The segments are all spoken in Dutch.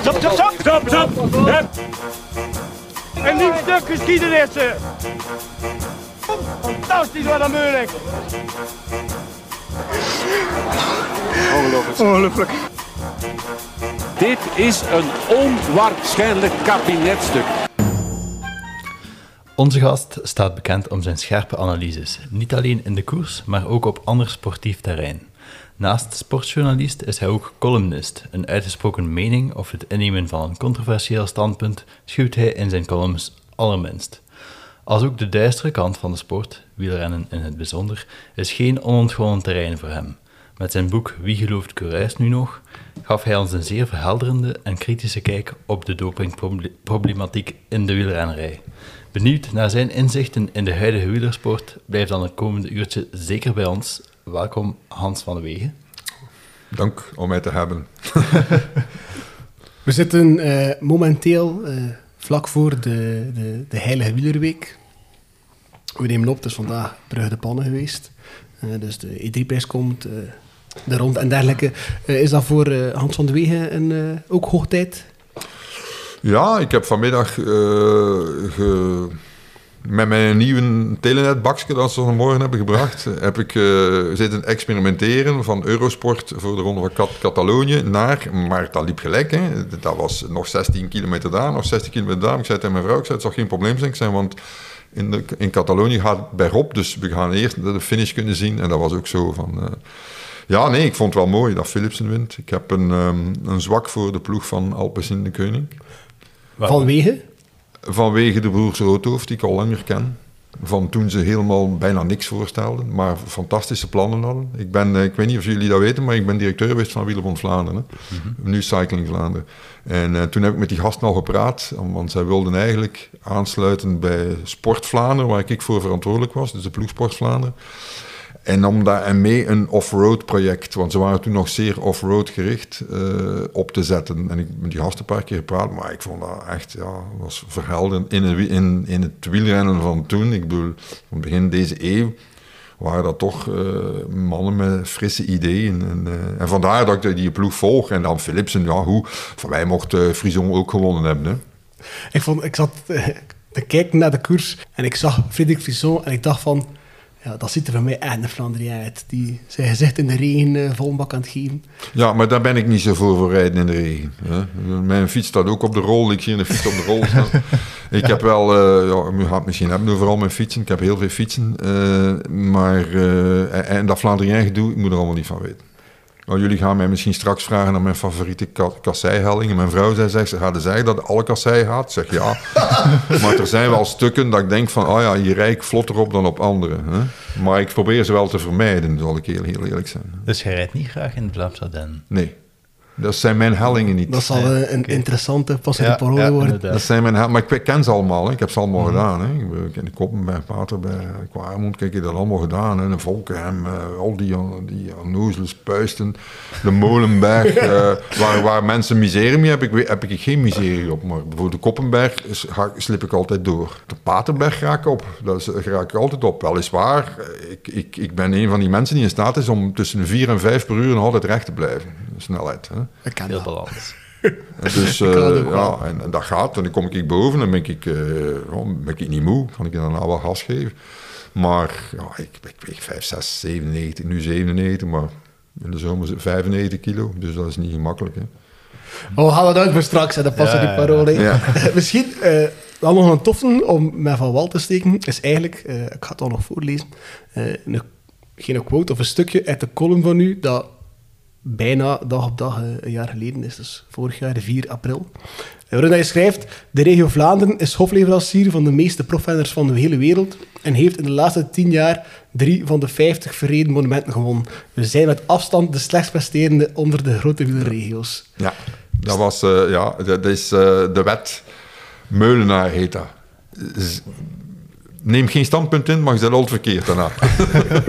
Stop, stop, stop! Stop, stop! Hup. Een nieuw stuk geschiedenis! eh. Fantastisch wat een moeilijk! Ongelooflijk. Dit is een onwaarschijnlijk kabinetstuk. Onze gast staat bekend om zijn scherpe analyses, niet alleen in de koers, maar ook op ander sportief terrein. Naast sportjournalist is hij ook columnist. Een uitgesproken mening of het innemen van een controversieel standpunt schuwt hij in zijn columns allerminst. Als ook de duistere kant van de sport, wielrennen in het bijzonder, is geen onontgonnen terrein voor hem. Met zijn boek Wie gelooft Courrijs nu nog? gaf hij ons een zeer verhelderende en kritische kijk op de dopingproblematiek in de wielrennerij. Benieuwd naar zijn inzichten in de huidige wielersport, blijf dan het komende uurtje zeker bij ons. Welkom Hans van de Wegen. Dank om mij te hebben. We zitten eh, momenteel eh, vlak voor de, de, de Heilige Wielerweek. We nemen op, het is vandaag Brugge de Pannen geweest. Eh, dus de E3-prijs komt, eh, de rond en dergelijke. Eh, is dat voor eh, Hans van de Wegen een, eh, ook hoog tijd? Ja, ik heb vanmiddag eh, ge- met mijn nieuwe telenetbakje dat ze vanmorgen hebben gebracht, heb ik eh, zitten experimenteren van Eurosport voor de Ronde van Cat- Catalonië naar, maar dat liep gelijk. Hè. Dat was nog 16 kilometer daar, nog 16 kilometer daar. Ik zei tegen mijn vrouw, ik zei, het zal geen probleem zijn, want in, de, in Catalonië gaat het bergop, dus we gaan eerst de finish kunnen zien. En dat was ook zo van... eh, ja, nee, ik vond het wel mooi dat Philipsen wint. Ik heb een, ehm, een zwak voor de ploeg van Alpecin de Koning. Vanwege? Vanwege de broers Roodhoofd, die ik al langer ken. Van toen ze helemaal bijna niks voorstelden, maar fantastische plannen hadden. Ik, ben, eh, ik weet niet of jullie dat weten, maar ik ben directeur geweest van Wielerbond Vlaanderen. hè. Nu Cycling Vlaanderen. En eh, toen heb ik met die gasten al gepraat, want zij wilden eigenlijk aansluiten bij Sport Vlaanderen, waar ik voor verantwoordelijk was, dus de ploeg Sport Vlaanderen. En om daar en mee een off-road project, want ze waren toen nog zeer off-road gericht, eh, op te zetten. En ik met die gasten een paar keer gepraat, maar ik vond dat echt, ja, was verhelderend in, in, in het wielrennen van toen. Ik bedoel, van begin deze eeuw waren dat toch eh, mannen met frisse ideeën. En, eh, en vandaar dat ik die ploeg volg. En dan Philipsen, ja, hoe? Van mij mocht Frison ook gewonnen hebben. Hè. Ik, vond, ik zat te kijken naar de koers en ik zag Frederik Frisson en ik dacht van... Ja, dat ziet er voor mij echt een Flandrien uit. Die zijn gezicht in de regen vol bak aan het geven. Ja, maar daar ben ik niet zo voor, voor rijden in de regen. Hè. Mijn fiets staat ook op de rol. Ik zie een fiets op de rol staan. ik heb wel, eh ja, u gaat misschien hebben overal mijn fietsen. Ik heb heel veel fietsen. eh, maar, en, dat Vlaanderen gedoe, ik moet er allemaal niet van weten. Nou, jullie gaan mij misschien straks vragen naar mijn favoriete ka kasseihellingen. Mijn vrouw zei, zegt, ze gaat zeggen dat alle kassei gaat. Ik zeg ja. maar er zijn wel stukken dat ik denk van, oh ja, hier rijd ik vlotter op dan op andere. Hè? Maar ik probeer ze wel te vermijden, zal ik heel, heel eerlijk zijn. Dus jij rijdt niet graag in het Vlaamse? Nee, dat zijn mijn hellingen niet. Dat zal Ja, eh, een interessante passie Ja, de parole ja, worden. inderdaad. Dat zijn mijn hel- maar ik ken ze allemaal. Hè. Ik heb ze allemaal gedaan. Hè. Ik ken de Koppen bij Pater, bij Kwaremond. Kijk, ik heb dat allemaal gedaan. Hè. De Volkenhem, eh, al die, die onnozele spuisten. De Molenberg, eh, waar, waar mensen miserie mee hebben, heb ik geen miserie op. Maar bijvoorbeeld de Koppenberg is- ga, slip ik altijd door. De Paterberg ga ik op. Dat is, raak ik altijd op. Weliswaar, eh, ik, ik, ik ben een van die mensen die in staat is om tussen 4 en 5 per uur nog altijd recht te blijven. Snelheid. Hè. Ik ken Heel dat. Dus, Ik kan het eh, ook wel. ja, en, en dat gaat. En dan kom ik boven en ben ik, eh, ja, ben ik niet moe. Kan ik daarna wel gas geven. Maar ja, ik, ik weeg 5, 6, 97, nu 97, maar in de zomer 95 kilo. Dus dat is niet gemakkelijk. Hè. Oh, we gaan dat uit voor straks, hè. dat past Ja, die parole. Ja. Misschien eh, wel nog een toffe om met van wal te steken, is eigenlijk, eh, ik ga het al nog voorlezen, eh, een, geen quote of een stukje uit de column van u, dat bijna dag op dag eh, een jaar geleden is, dus vorig jaar, 4 april. Eh, Waarin hij schrijft, de regio Vlaanderen is hofleverancier van de meeste profrenners van de hele wereld en heeft in de laatste 10 jaar drie van de 50 verreden monumenten gewonnen. We zijn met afstand de slechtst presterende onder de grote wielerregio's. Ja, dat was, eh, ja, dat, is de wet. Meulenaar heet dat. Neem geen standpunt in, maar je zit altijd verkeerd daarna.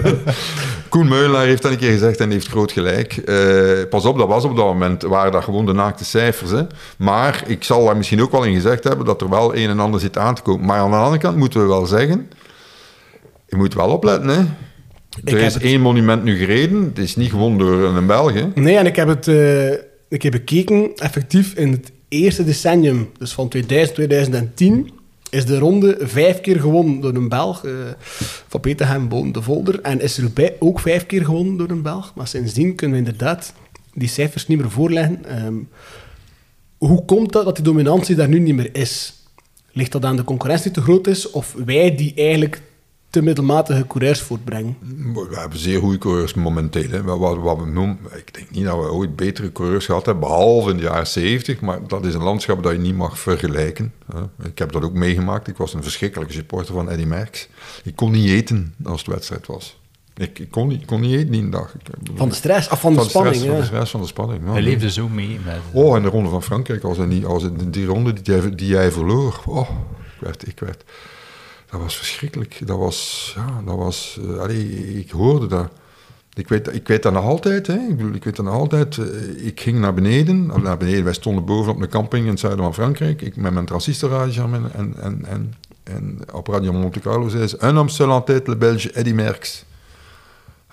Koen Meulenaar heeft dat een keer gezegd en heeft groot gelijk. Eh, pas op, dat was op dat moment, waren dat gewoon de naakte cijfers. Hè. Maar ik zal daar misschien ook wel in gezegd hebben dat er wel een en ander zit aan te komen. Maar aan de andere kant moeten we wel zeggen, je moet wel opletten. Hè. Ik Er heb is het- één monument nu gereden, het is niet gewoon door een Belg. hè. Nee, en ik heb het eh, een keer bekeken, effectief in het eerste decennium, dus van 2000 2010, is de ronde vijf keer gewonnen door een Belg, eh, van Peterhem Boon de Volder. En is Roubaix ook vijf keer gewonnen door een Belg. Maar sindsdien kunnen we inderdaad die cijfers niet meer voorleggen. Ehm, hoe komt dat dat die dominantie daar nu niet meer is? Ligt dat aan de concurrentie te groot is, of wij die eigenlijk te middelmatige coureurs voortbrengen? We hebben zeer goede coureurs momenteel. Hè. Wat, wat, we noemen, ik denk niet dat we ooit betere coureurs gehad hebben, behalve in de jaren 70. Maar dat is een landschap dat je niet mag vergelijken. Hè. Ik heb dat ook meegemaakt. Ik was een verschrikkelijke supporter van Eddy Merckx. Ik kon niet eten als het wedstrijd was. Ik, ik kon, niet, ik kon niet eten die dag. Ik, Van de stress, of van de van de spanning. stress, van de stress, van de spanning. ja, Hij nee. leefde zo mee met... Oh, en de ronde van Frankrijk, als, hij niet, als het, die ronde die jij, die jij verloor, oh, ik werd, ik werd, dat was verschrikkelijk. Dat was, ja, dat was, eh, ik hoorde dat. Ik weet, ik weet dat nog altijd, hè. Ik, weet dat nog altijd. eh, Ik ging naar beneden, naar beneden, wij stonden boven op een camping in het zuiden van Frankrijk, ik, met mijn transistorradio en, en, en, en, en op Radio Monte Carlo zei ze, un homme seul en tête, le Belge Eddy Merckx.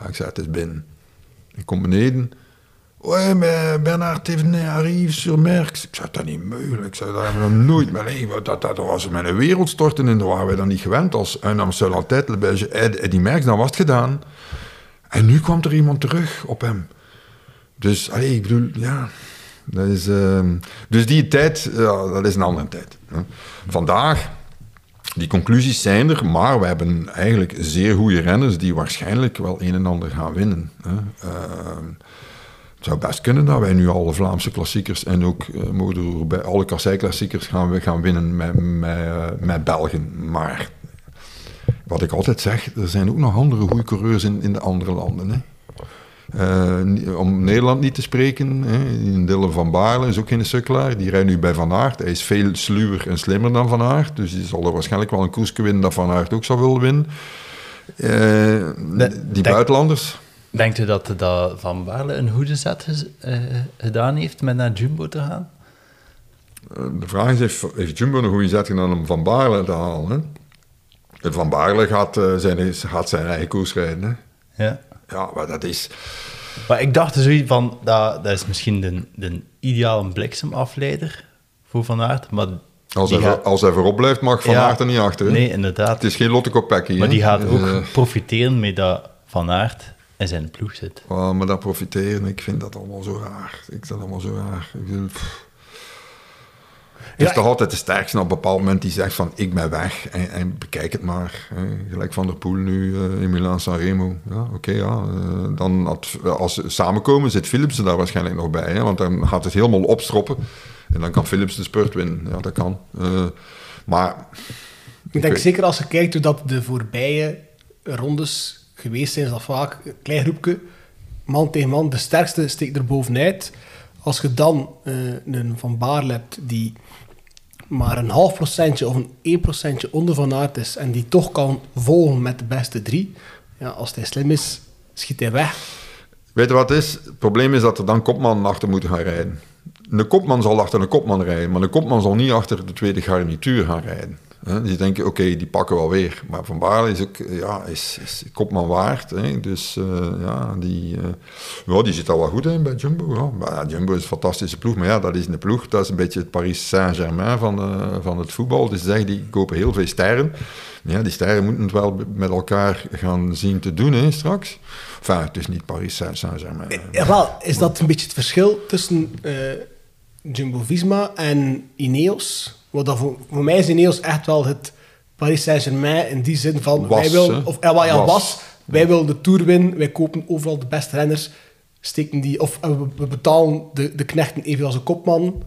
Ik zei, het is binnen. Ik kom beneden. Ouais, mais Bernard Thévenet arrive sur Merckx. Ik zei, dat niet mogelijk. Ik zei, dat hebben we nooit meer leven. Dat, dat, was met een wereldstorten en daar waren wij dan niet gewend. Als homme seul en Eddy Merckx, dan was het gedaan. En nu kwam er iemand terug op hem. Dus, allee, ik bedoel, ja... Dat is, ehm, dus die tijd, dat is een andere tijd. Hè. Vandaag, die conclusies zijn er, maar we hebben eigenlijk zeer goede renners die waarschijnlijk wel een en ander gaan winnen. Hè. Ehm, het zou best kunnen dat wij nu alle Vlaamse klassiekers en ook eh, mogen bij alle kassei-klassiekers gaan, we gaan winnen met, met, eh, met Belgen. Maar wat ik altijd zeg, er zijn ook nog andere goede coureurs in, in de andere landen. Hè. Eh, om Nederland niet te spreken, hè, Dylan van Baarle is ook geen sukkelaar. Die rijdt nu bij Van Aert. Hij is veel sluwer en slimmer dan Van Aert. Dus die zal er waarschijnlijk wel een koersje winnen dat Van Aert ook zou willen winnen. Eh, die buitenlanders. Denkt u dat dat Van Baarle een goede zet eh, gedaan heeft met naar Jumbo te gaan? Eh, De vraag is, heeft, heeft Jumbo een goede zet gedaan om Van Baarle te halen? Hè? En Van Baarle gaat, eh, zijn, gaat zijn eigen koers rijden. Hè? Ja. Ja, maar dat is... Maar ik dacht zoiets van, dat, dat is misschien de, de ideale bliksemafleider voor Van Aert, maar... Als hij, gaat- als hij voorop blijft, mag Van Ja, Aert er niet achter. Hè? Nee, inderdaad. Het is geen Lotte Kopecky. Maar hè? die gaat ook eh, profiteren met dat Van Aert in zijn ploeg zit. Oh, maar dat profiteren, ik vind dat allemaal zo raar. Ik vind dat allemaal zo raar. Ik bedoel, is Ja, toch altijd de sterkste op een bepaald moment die zegt van ik ben weg en, en bekijk het maar. hè. Gelijk Van der Poel nu eh, in Milaan Sanremo. Ja, oké, ja. eh, dan had, als ze samenkomen zit Philipsen daar waarschijnlijk nog bij. Hè, want dan gaat het helemaal opstroppen. En dan kan Philips de spurt winnen. Ja, dat kan. Eh, maar Ik denk weet- zeker als je kijkt hoe dat de voorbije rondes geweest zijn, is dat vaak een klein groepje, man tegen man, de sterkste steekt er bovenuit. Als je dan eh, een Van Baarle hebt die maar een half procentje of een 1 procentje onder Van Aert is en die toch kan volgen met de beste drie, ja, als hij slim is, schiet hij weg. Weet je wat het is? Het probleem is dat er dan kopman achter moeten gaan rijden. Een kopman zal achter een kopman rijden, maar de kopman zal niet achter de tweede garnituur gaan rijden. Hè? Die denken, oké, die pakken wel weer. Maar Van Baarle is ook, ja, is, is kopman waard. Hè? Dus eh, ja, die, ja, die zit al wel goed in bij Jumbo. Maar, Jumbo is een fantastische ploeg, maar ja, dat is een ploeg, dat is een beetje het Paris Saint-Germain van, eh, van het voetbal. Dus ze zeggen, die kopen heel veel sterren. Ja, die sterren moeten het wel met elkaar gaan zien te doen hè, straks. Enfin, het is niet Paris Saint-Germain. Jawel, is dat een beetje het verschil tussen eh, Jumbo-Visma en Ineos? Dat voor, voor mij is Ineos echt wel het Paris Saint-Germain in die zin van... Was, wij wil, hè? of, eh, wat Was. was. Wij willen de Tour winnen, wij kopen overal de beste renners, steken die... Of eh, we, we betalen de, de knechten even als een kopman,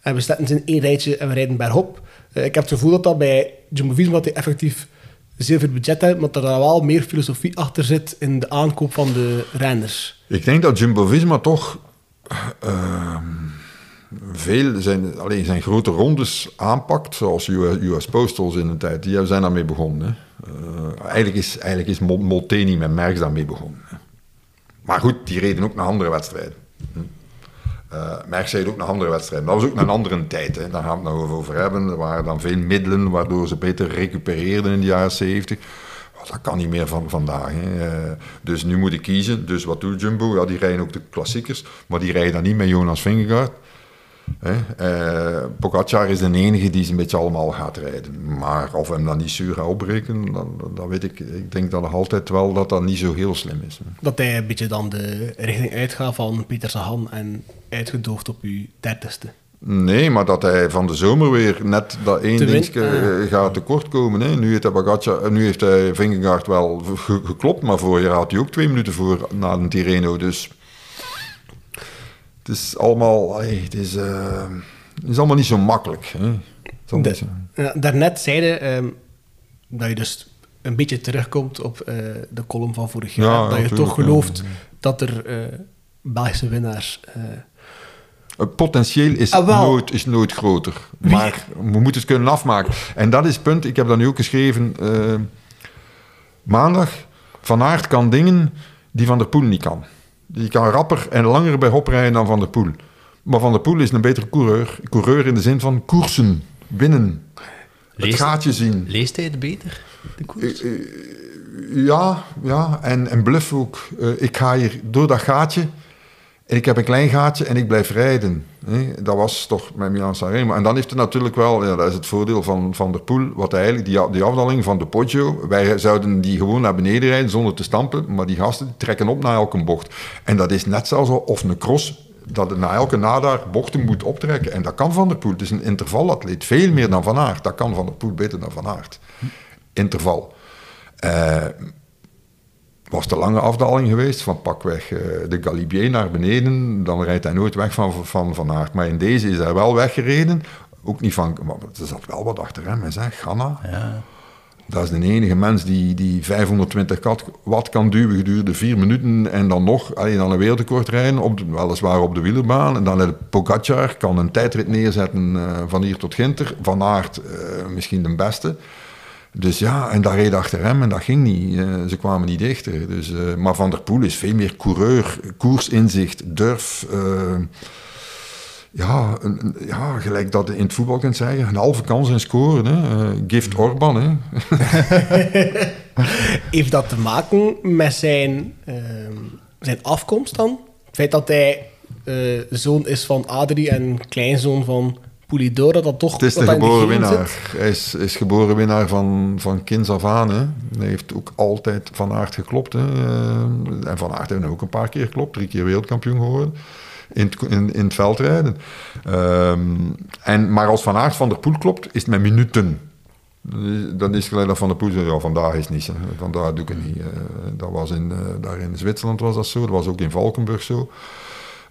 en we zetten ze in één rijtje en we rijden bergop. Eh, ik heb het gevoel dat dat bij Jumbo-Visma dat die effectief zeer veel budget hebben, maar dat er wel meer filosofie achter zit in de aankoop van de renners. Ik denk dat Jumbo-Visma toch ehm, veel zijn, alleen zijn grote rondes aanpakt, zoals US, Postals in de tijd. Die zijn daarmee begonnen. Hè. Eh, eigenlijk is, eigenlijk is Mol- Molteni met Merckx daarmee begonnen. Hè. Maar goed, die reden ook naar andere wedstrijden. Eh Merckx reed ook naar andere wedstrijden. Dat was ook een andere tijd. Hè. Daar gaan we het nog over hebben. Er waren dan veel middelen waardoor ze beter recupereerden in de jaren 70. dat kan niet meer van vandaag. Hè. Eh, dus nu moet ik kiezen. Dus wat doet Jumbo? Ja, die rijden ook de klassiekers, maar die rijden dan niet met Jonas Vingegaard. Hè. Eh, Pogacar is de enige die ze een beetje allemaal gaat rijden. Maar of hem dan niet zuur gaat opbreken, dan, dat weet ik. Ik denk dat nog altijd wel dat dat niet zo heel slim is. Dat hij een beetje dan de richting uitgaat van Pieter Sagan en uitgedoofd op uw dertigste. Nee, maar dat hij van de zomer weer net dat één dingetje ah. eh, gaat tekortkomen. Hè. Nu heeft hij Pogacar- nu heeft hij Vingegaard wel ge- geklopt, maar vorig jaar had hij ook twee minuten voor na een Tirreno. Dus het is allemaal, allee, het is, eh, het is allemaal niet zo makkelijk. Hè. De, ja, daarnet zeide ehm, dat je dus een beetje terugkomt op eh, de column van vorig jaar. Ja, dat je toch gelooft dat er eh Belgische winnaars... Het potentieel is, Ah, nooit, is nooit groter. Maar we moeten het kunnen afmaken. En dat is het punt. Ik heb dat nu ook geschreven. maandag. Van Aert kan dingen die Van der Poel niet kan. Die kan rapper en langer bij hop rijden dan Van der Poel. Maar Van der Poel is een betere coureur. Coureur in de zin van koersen, winnen. Het Leest- gaatje zien. Leest hij het beter, de koers? Ja, ja. En, en bluff ook. Eh, ik ga hier door dat gaatje. Ik heb een klein gaatje en ik blijf rijden. Dat was toch met Milan Sanremo. En dan heeft het natuurlijk wel, ja, dat is het voordeel van Van der Poel, wat hij eigenlijk, die, die afdaling van de Poggio, wij zouden die gewoon naar beneden rijden zonder te stampen, maar die gasten trekken op naar elke bocht. En dat is net zoals of een cross, dat na elke nadaar bochten moet optrekken. En dat kan Van der Poel. Het is een intervalatleet, veel meer dan Van Aert. Dat kan Van der Poel beter dan Van Aert. Interval. Eh, was de lange afdaling geweest, van pakweg eh, de Galibier naar beneden, dan rijdt hij nooit weg van Van, van Aert. Maar in deze is hij wel weggereden, ook niet van, maar er zat wel wat achter hem, hè, zeg, Ganna. Ja. Dat is de enige mens die, die 520 kat- watt kan duwen gedurende vier minuten en dan nog alleen dan een wereldrecord rijden, op de- weliswaar op de wielerbaan. En dan de Pogacar kan een tijdrit neerzetten eh, van hier tot Ginter. Van Aert eh, misschien de beste. Dus ja, en daar reed achter hem en dat ging niet. Eh, ze kwamen niet dichter. Dus, eh, maar Van der Poel is veel meer coureur, koersinzicht, durf. eh, ja, ja, gelijk dat je in het voetbal kunt zeggen, een halve kans en scoren. Hè. Gift Orban. Hè. Heeft dat te maken met zijn, ehm, zijn afkomst dan? Het feit dat hij zoon is van Adrie en kleinzoon van Dat dat toch Het is de geboren winnaar. zit? Hij is, is geboren winnaar van, van kinds af aan. Hè. Hij heeft ook altijd Van Aert geklopt. Hè. Eh, En Van Aert heeft ook een paar keer geklopt. Drie keer wereldkampioen geworden. In het, in, in het veldrijden. Ehm, en, maar als Van Aert Van der Poel klopt, is het met minuten. Dan is het gelijk dat Van der Poel zegt, ja, vandaag is niet. Hè. Vandaag doe ik het niet. Eh, dat was in, eh, daar in Zwitserland was dat zo. Dat was ook in Valkenburg zo.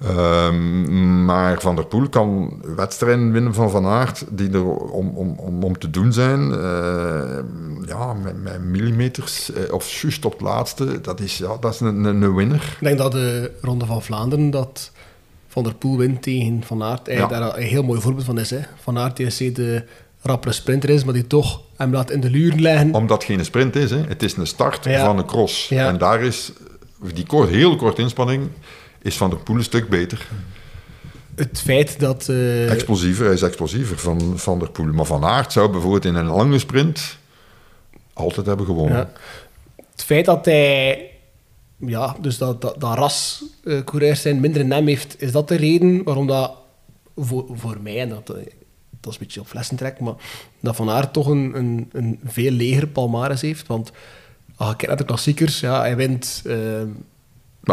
Ehm, maar Van der Poel kan wedstrijden winnen van Van Aert die er om, om, om, om te doen zijn. Eh, ja, met, met millimeters eh, of juist op het laatste. Dat is, ja, dat is een, een, een winner. Ik denk dat de Ronde van Vlaanderen, dat Van der Poel wint tegen Van Aert, Ja. daar een heel mooi voorbeeld van is. Hè? Van Aert die is de rappere sprinter is, maar die toch hem laat in de luren leggen. Omdat het geen sprint is. Hè. Het is een start Ja. van een cross. Ja. En daar is die kort, heel korte inspanning is Van der Poel een stuk beter. Het feit dat... eh, Explosiever, hij is explosiever van Van der Poel. Maar Van Aert zou bijvoorbeeld in een lange sprint altijd hebben gewonnen. Ja. Het feit dat hij, ja, dus dat, dat, dat ras eh, coureurs zijn minder in hem heeft, is dat de reden waarom dat voor, voor mij, en dat, eh, dat is een beetje op flessen trek, maar dat Van Aert toch een, een, een veel leger palmares heeft. Want als kijkt naar de klassiekers, ja, hij wint uh,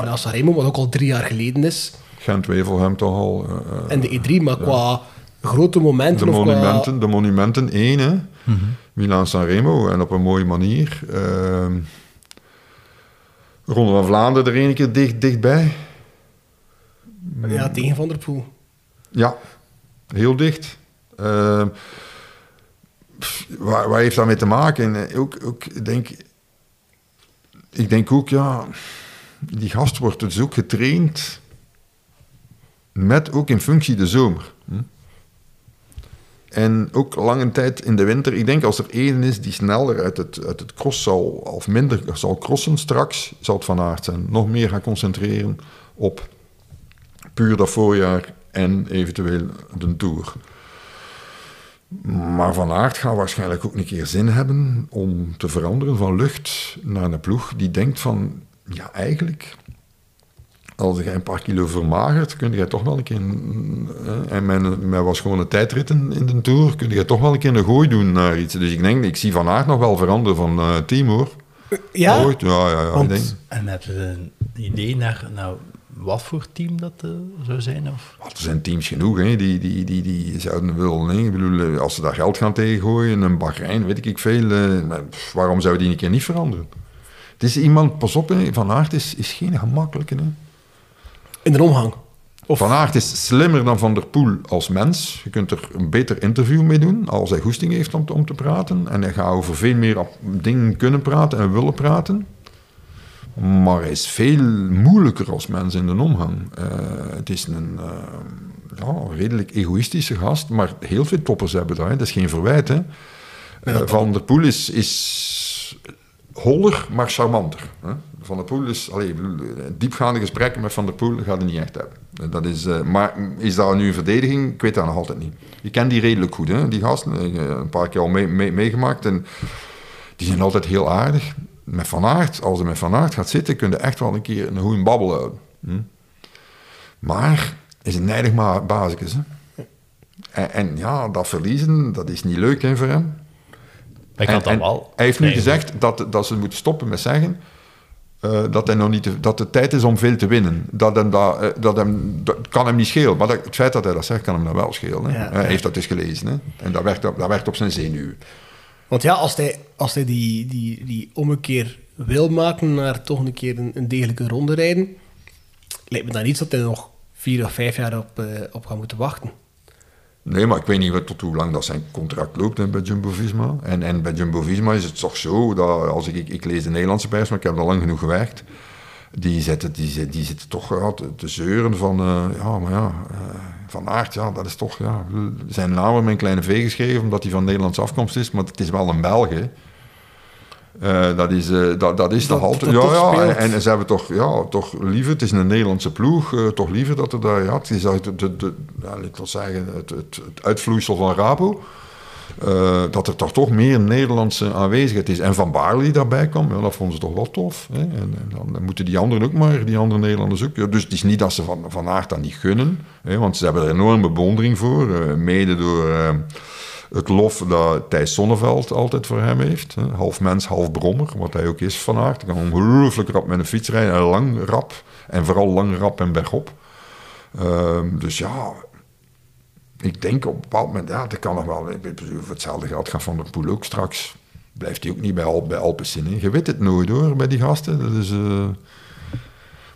Milan Sanremo, wat ook al drie jaar geleden is. Gent-Wevelgem toch al. eh, eh, En de E3, maar qua grote momenten de monumenten, qua... de monumenten één, hè. Milan Sanremo en op een mooie manier. Ehm Ronde van Vlaanderen er een keer dicht, dichtbij. Ja, tegen Van der Poel. Ja, heel dicht. Ehm, pff, waar, waar heeft dat mee te maken? En ook, ook, denk, ik denk ook, ja, die gast wordt dus ook getraind met ook in functie de zomer. Hm? En ook lange tijd in de winter. Ik denk als er één is die sneller uit het, uit het cross zal, of minder zal crossen straks, zal het Van Aert zijn. Nog meer gaan concentreren op puur dat voorjaar en eventueel de Tour. Maar Van Aert gaat waarschijnlijk ook een keer zin hebben om te veranderen van lucht naar een ploeg die denkt van, ja eigenlijk, als jij een paar kilo vermagert, kun je toch wel een keer, eh, en mijn, mijn was gewoon een tijdritten in de Tour, kun je toch wel een keer een gooi doen naar iets. Dus ik denk, ik zie Van Aert nog wel veranderen van eh team hoor. Ja? Ooit, ja, ja, ja. Want- ik denk, En heb je een idee naar nou, wat voor team dat eh, zou zijn? Of? Want er zijn teams genoeg hè, die, die, die, die zouden willen. hè. Ik bedoel, eh, als ze daar geld gaan tegengooien, een Bahrein, weet ik veel. eh, waarom zou die een keer niet veranderen? Het is iemand, pas op, hè, Van Aert is, is geen gemakkelijke. Hè. In de omgang. Of- Van Aert is slimmer dan Van der Poel als mens. Je kunt er een beter interview mee doen als hij goesting heeft om, te- om te praten. En hij gaat over veel meer dingen kunnen praten en willen praten. Maar hij is veel moeilijker als mens in de omgang. Eh, het is een eh, ja, redelijk egoïstische gast, maar heel veel toppers hebben dat. Hè. Dat is geen verwijt. Hè. Eh, Van der Poel is, is holler, maar charmanter. Hè. Van der Poel is... Allee, ik eh, diepgaande gesprekken met Van der Poel gaat hij niet echt hebben. Eh, Dat is, eh, maar is dat nu een verdediging? Ik weet dat nog altijd niet. Je kent die redelijk goed, hè, die gasten. Een paar keer al mee- mee- meegemaakt. En die zijn altijd heel aardig. Met Van Aert, als hij met Van Aert gaat zitten, kun je echt wel een keer een goede babbel houden. Maar is een nijdig ma- bazikes, hè. En, en ja, dat verliezen, dat is niet leuk hè, voor hem. Ik had En- dat wel. Hij heeft nu Nee, gezegd dat, dat ze moeten stoppen met zeggen eh, dat, hij nog niet te- dat het tijd is om veel te winnen. Dat, hem dat, eh, dat, hem, dat kan hem niet schelen. Maar dat, het feit dat hij dat zegt, kan hem dan wel schelen. Hè. Ja. hij heeft dat dus gelezen. Hè. En dat werkt, op, dat werkt op zijn zenuwen. Want ja, als hij, als hij die, die, die ommekeer wil maken naar toch een keer een, een degelijke ronde rijden, lijkt me dan niet dat hij nog vier of vijf jaar op, eh, op gaat moeten wachten. Nee, maar ik weet niet wat- tot hoe lang dat zijn contract loopt bij Jumbo-Visma. En, en bij Jumbo-Visma is het toch zo, dat als ik, ik, lees de Nederlandse pers, maar ik heb al lang genoeg gewerkt, die zitten, die, die zitten toch ja, te, zeuren van, eh, ja, maar ja, eh, Van Aert, ja, dat is toch, ja, zijn naam met kleine V geschreven, omdat hij van Nederlandse afkomst is, maar het is wel een Belg, hè. Eh, dat is, eh, dat, dat is Dat- toch altijd. Ja, ja, speelt. en, en ze hebben toch, ja, toch liever, het is een Nederlandse ploeg, eh, toch liever dat er daar, ja, het is wil zeggen, het, het, het uitvloeisel van Rabo. dat er toch, toch meer Nederlandse aanwezigheid is. En Van Baarle die daarbij kwam, ja, dat vonden ze toch wel tof. Hè? En, en dan, dan moeten die anderen ook maar, die andere Nederlanders ook. Ja, dus het is niet dat ze Van, van Aert dat niet gunnen, hè, want ze hebben er enorme bewondering voor. mede door het lof dat Thijs Sonneveld altijd voor hem heeft. Half mens, half brommer, wat hij ook is van Aert. Hij kan ongelooflijk rap met een fiets rijden, en lang rap. En vooral lang rap en bergop. Ehm, dus ja, ik denk op een bepaald moment, ja, dat kan nog wel. Voor hetzelfde geld gaat Van der Poel ook straks. Blijft hij ook niet bij, Al, bij hè. Je weet het nooit hoor, bij die gasten. Dat is, eh,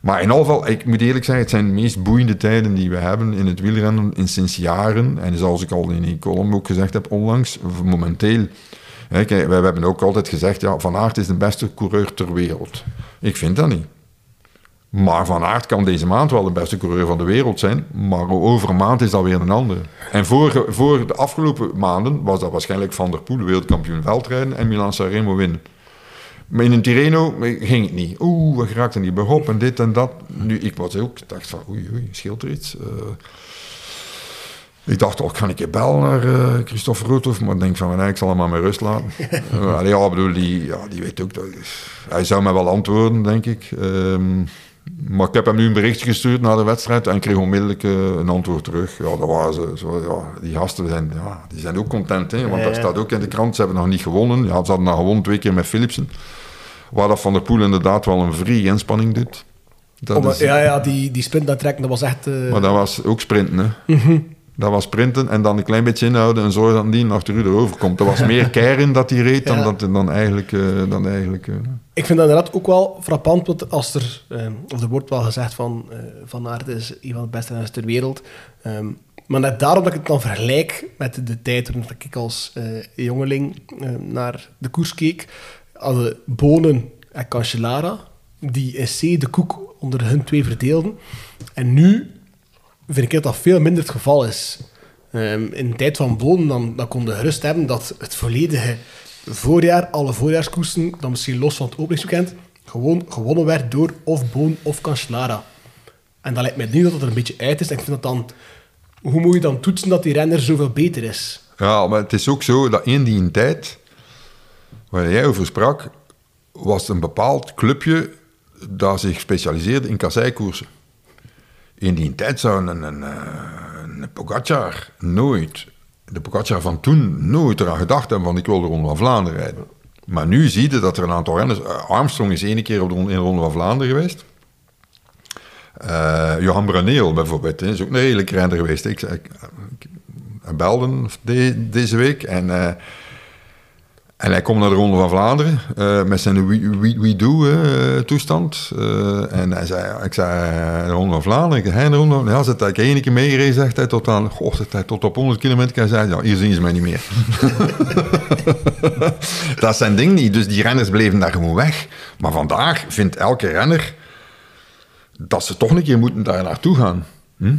Maar in alle geval, ik moet eerlijk zeggen, het zijn de meest boeiende tijden die we hebben in het wielrennen in sinds jaren. En zoals ik al in die column ook gezegd heb onlangs, momenteel. Hè, wij hebben ook altijd gezegd, ja, Van Aert is de beste coureur ter wereld. Ik vind dat niet. Maar Van Aert kan deze maand wel de beste coureur van de wereld zijn, maar over een maand is dat weer een andere. En voor, voor de afgelopen maanden was dat waarschijnlijk Van der Poel wereldkampioen veldrijden en Milan Sanremo winnen. Maar in een Tirreno ging het niet. Oeh, we geraakten niet bergop en dit en dat. Nu, ik was ook, dacht van oei, oei, scheelt er iets? Eh, ik dacht, oh, ga ik een bel naar eh Christophe Roethoff, maar ik denk van, nee, ik zal hem maar met rust laten. Allee, ja, ik bedoel, die, ja, die weet ook, dat, hij zou mij wel antwoorden, denk ik. Ehm, maar ik heb hem nu een berichtje gestuurd na de wedstrijd en kreeg onmiddellijk een antwoord terug. Ja, dat waren ze. Zo, ja, die gasten zijn, ja, die zijn ook content, hè, want Ja, dat staat ook in de krant. Ze hebben nog niet gewonnen. Ja, ze hadden nog gewonnen twee keer met Philipsen. Waar dat Van der Poel inderdaad wel een vrije inspanning doet. Dat is- ja, ja, die, die sprint naar trekken, dat was echt... eh, maar dat was ook sprinten, hè. Dat was sprinten en dan een klein beetje inhouden en zorgen dat die achter u erover komt. Er was meer care in dat hij reed dan, Ja. dat, dan eigenlijk... eh, dan eigenlijk eh, Ik vind dat inderdaad ook wel frappant, want als er, eh, of er wordt wel gezegd van Van Aert is een van de beste renners ter wereld. Ehm, maar net daarom dat ik het dan vergelijk met de tijd toen ik als jongeling eh, naar de koers keek, hadden Bonen en Cancellara, die in C de koek onder hun twee verdeelden. En nu vind ik dat dat veel minder het geval is. Ehm, in de tijd van Bonen, dan, dan kon je gerust hebben dat het volledige voorjaar, alle voorjaarskoersen, dan misschien los van het openingsweekend, gewoon gewonnen werd door of Boon of Cancellara. En dat lijkt mij nu dat het er een beetje uit is. En ik vind dat dan... Hoe moet je dan toetsen dat die renner zoveel beter is? Ja, maar het is ook zo dat in die tijd waar jij over sprak, was een bepaald clubje dat zich specialiseerde in kasseikoersen. In die tijd zou een, een, eh, een Pogacar nooit, de Pogacar van toen, nooit eraan gedacht hebben van ik wil de Ronde van Vlaanderen rijden. Maar nu zie je dat er een aantal renners... eh, Armstrong is één keer op de, in de Ronde van Vlaanderen geweest. Eh, Johan Braneel bijvoorbeeld, is ook een redelijk renner geweest. Ik, ik, ik, belde de- deze week en, eh, en hij komt naar de Ronde van Vlaanderen eh, met zijn We, we, Do eh, toestand. Eh, en hij zei, ik zei, eh, de Ronde van Vlaanderen, in de Ronde van Ja, zit hij één keer meegereden, zegt hij, tot, aan, goh, tot op 100 kilometer. Hij zei, hier zien ze mij niet meer. dat zijn ding niet, dus die renners bleven daar gewoon weg. Maar vandaag vindt elke renner dat ze toch een keer moeten daar naartoe gaan. Hm?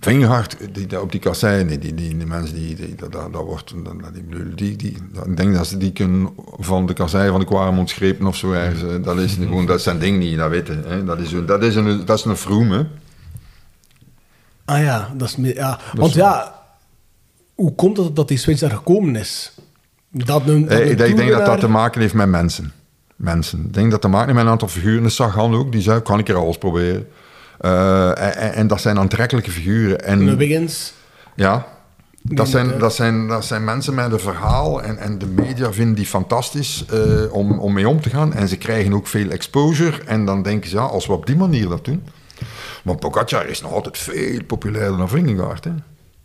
Vingegaard, die, die op die kasseien, die, die, die, die mensen, die, die, dat, dat, dat wordt, dat, dat- die, die, die, dat- ik denk dat ze die kunnen van de kasseien van de Quaremont schepen of zo ergens. Dat is gewoon, dat zijn ding niet, dat weten. Hè? Dat is een, dat is een, dat is een vroom, hè. Ah ja, dat is... Ja. Want ja, hoe komt het dat die switch daar gekomen is? Dat een, dat Eh, een ik, denk- ik denk dat dat te maken heeft met mensen. Mensen. Ik denk dat dat te maken heeft met een aantal figuren. De Sagan ook, die zei, kan ik er alles proberen. Eh, en, dat zijn aantrekkelijke figuren. En, Wiggins. Ja, dat zijn, dat, zijn, dat zijn mensen met een verhaal en, en de media vinden die fantastisch eh, om, om mee om te gaan. En ze krijgen ook veel exposure en dan denken ze, ja, als we op die manier dat doen. Maar Pogacar is nog altijd veel populairder dan Vingegaard. Hè.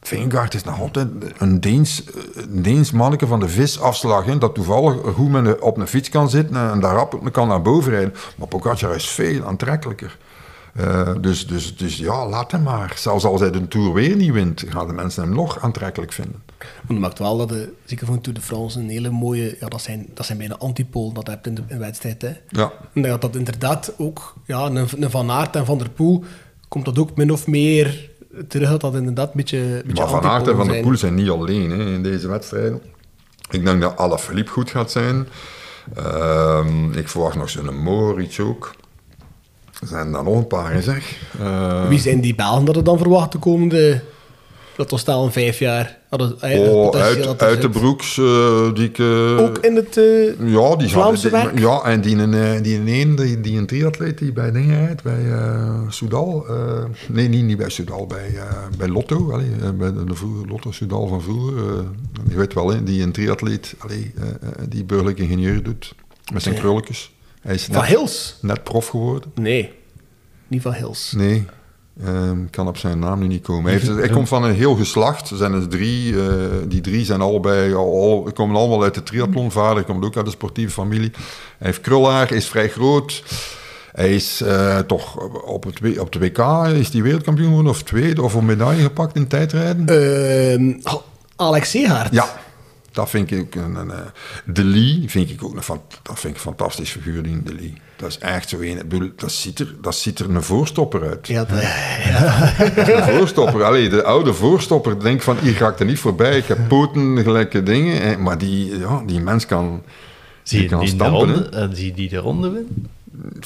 Vingegaard is nog altijd een Deens, een Deens manneke van de visafslag. Hè, dat toevallig goed met een- op een fiets kan zitten en daar rap kan naar boven rijden. Maar Pogacar is veel aantrekkelijker. Eh, dus, dus, dus ja, laat hem maar. Zelfs als hij de Tour weer niet wint, gaan de mensen hem nog aantrekkelijk vinden. Want dat maakt wel dat de, zeker van Tour de France, een hele mooie... Ja, dat zijn, dat zijn bijna antipool dat je hebt in de in wedstrijd. Hè. Ja. En dat dat inderdaad ook... Ja, een, een Van Aert en Van der Poel komt dat ook min of meer terug dat dat inderdaad een beetje, een beetje Maar Van Aert en Van der. Poel zijn niet alleen hè, in deze wedstrijden. Ik denk dat Alaphilippe goed gaat zijn. Ehm, ik verwacht nog zo'n Moritz ook. Er zijn er nog een paar, zeg. Eh, Wie zijn die Belgen dat er dan verwacht de komende... Dat was stel een vijf jaar. Dat is, ja, oh, dat uit, dat uit de broeks, eh, die ik... eh, Ook in het... eh, Ja, die Vlaamse die- werk? Ja, en die een, eh, die een, die, die een triatleet die bij dingen rijdt, bij eh Soudal. eh, nee, niet, niet bij Soudal, bij, eh, bij Lotto. Allee, eh, bij de, vroeger Lotto Soudal van vroeger. eh, je weet wel, hè, die een triatleet, allee, eh, eh, die burgerlijk ingenieur doet, met zijn krulletjes. Hij is Van net, Hils? net prof geworden. Nee. Niet van Hils. Nee, ehm, kan op zijn naam nu niet komen. Hij, heeft, hij komt van een heel geslacht. Er zijn er drie. eh, die drie zijn allebei, al, komen allemaal uit de triathlon. Vader komt ook uit een sportieve familie. Hij heeft krulhaar, is vrij groot. Hij is eh, toch op, het, op de WK is die wereldkampioen geworden, of tweede, of een medaille gepakt in tijdrijden. Ehm, Alex Seegaard. Ja, dat vind ik ook een. een eh, de Lee vind ik ook een, fan- dat vind ik een fantastisch figuur, die De Lee. Dat is echt zo een. ik bedoel, Dat ziet er, dat ziet er een voorstopper uit. Ja, dat- De voorstopper, allee, de oude voorstopper denkt van hier ga ik er niet voorbij, ik heb poten, gelijke dingen. eh, Maar die, ja, die mens kan, Zie die kan die, de stampen. ronde, hè. eh, zie je die de ronde winnen?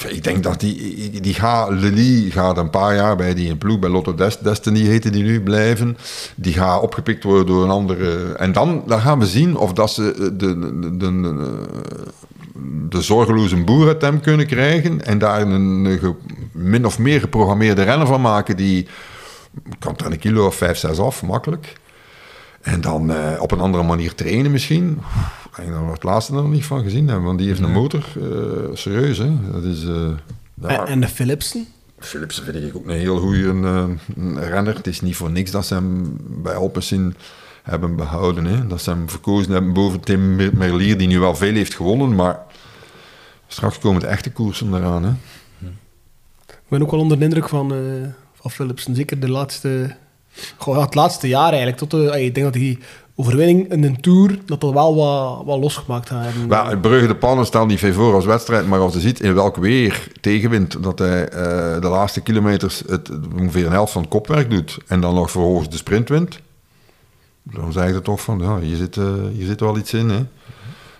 Ik denk dat die, die gaat, Lely gaat een paar jaar bij die ploeg, bij Lotto Des- Destiny heette die nu, blijven. Die gaat opgepikt worden door een andere. En dan, dan gaan we zien of dat ze de, de, de, de, zorgeloze boer uit hem kunnen krijgen en daar een, min of meer geprogrammeerde renner van maken die kan er een kilo of vijf, zes af, makkelijk. En dan eh, op een andere manier trainen misschien. Ik denk dat we het laatste nog niet van gezien hebben, want die heeft een motor. eh, serieus, hè. Dat is... eh, En, de Philipsen? Philipsen vind ik ook een heel goede renner. Het is niet voor niks dat ze hem bij Alpecin hebben behouden. Hè. Dat ze hem verkozen hebben boven Tim Mer- Merlier, die nu wel veel heeft gewonnen, maar straks komen de echte koersen eraan. Hè. Ik ben ook wel onder de indruk van, eh van Philipsen. Zeker de laatste... Goh, het laatste jaar eigenlijk. Tot de, ah, ik denk dat die overwinning in een Tour, dat dat wel wat, wat losgemaakt gaat hebben. Het Brugge de Pannen stelt niet veel voor als wedstrijd, maar als je ziet in welk weer tegenwind dat hij eh, de laatste kilometers het, ongeveer een helft van het kopwerk doet en dan nog vervolgens de sprint wint, dan zeg je toch van, ja, hier zit, eh, hier zit wel iets in. Hè.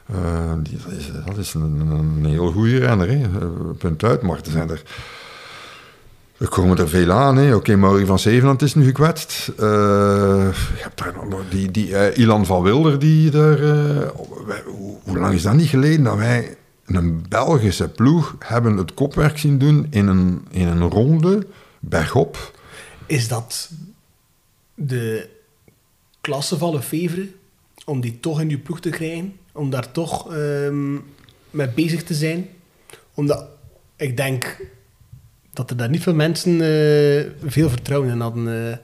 Eh, dat is, een, heel goede renner, hè. Punt uit. Maar er zijn er Er komen er veel aan. Oké, Mauri van Zevenand is nu gekwetst. Eh, je hebt daar nog die, die eh, Ilan van Wilder, die daar... eh, hoe, hoe lang is dat niet geleden dat wij een Belgische ploeg hebben het kopwerk zien doen in een, in een ronde bergop? Is dat de klasse van Lefevre? Om die toch in je ploeg te krijgen? Om daar toch ehm, mee bezig te zijn? Omdat ik denk dat er daar niet veel mensen eh, veel vertrouwen in hadden. eh.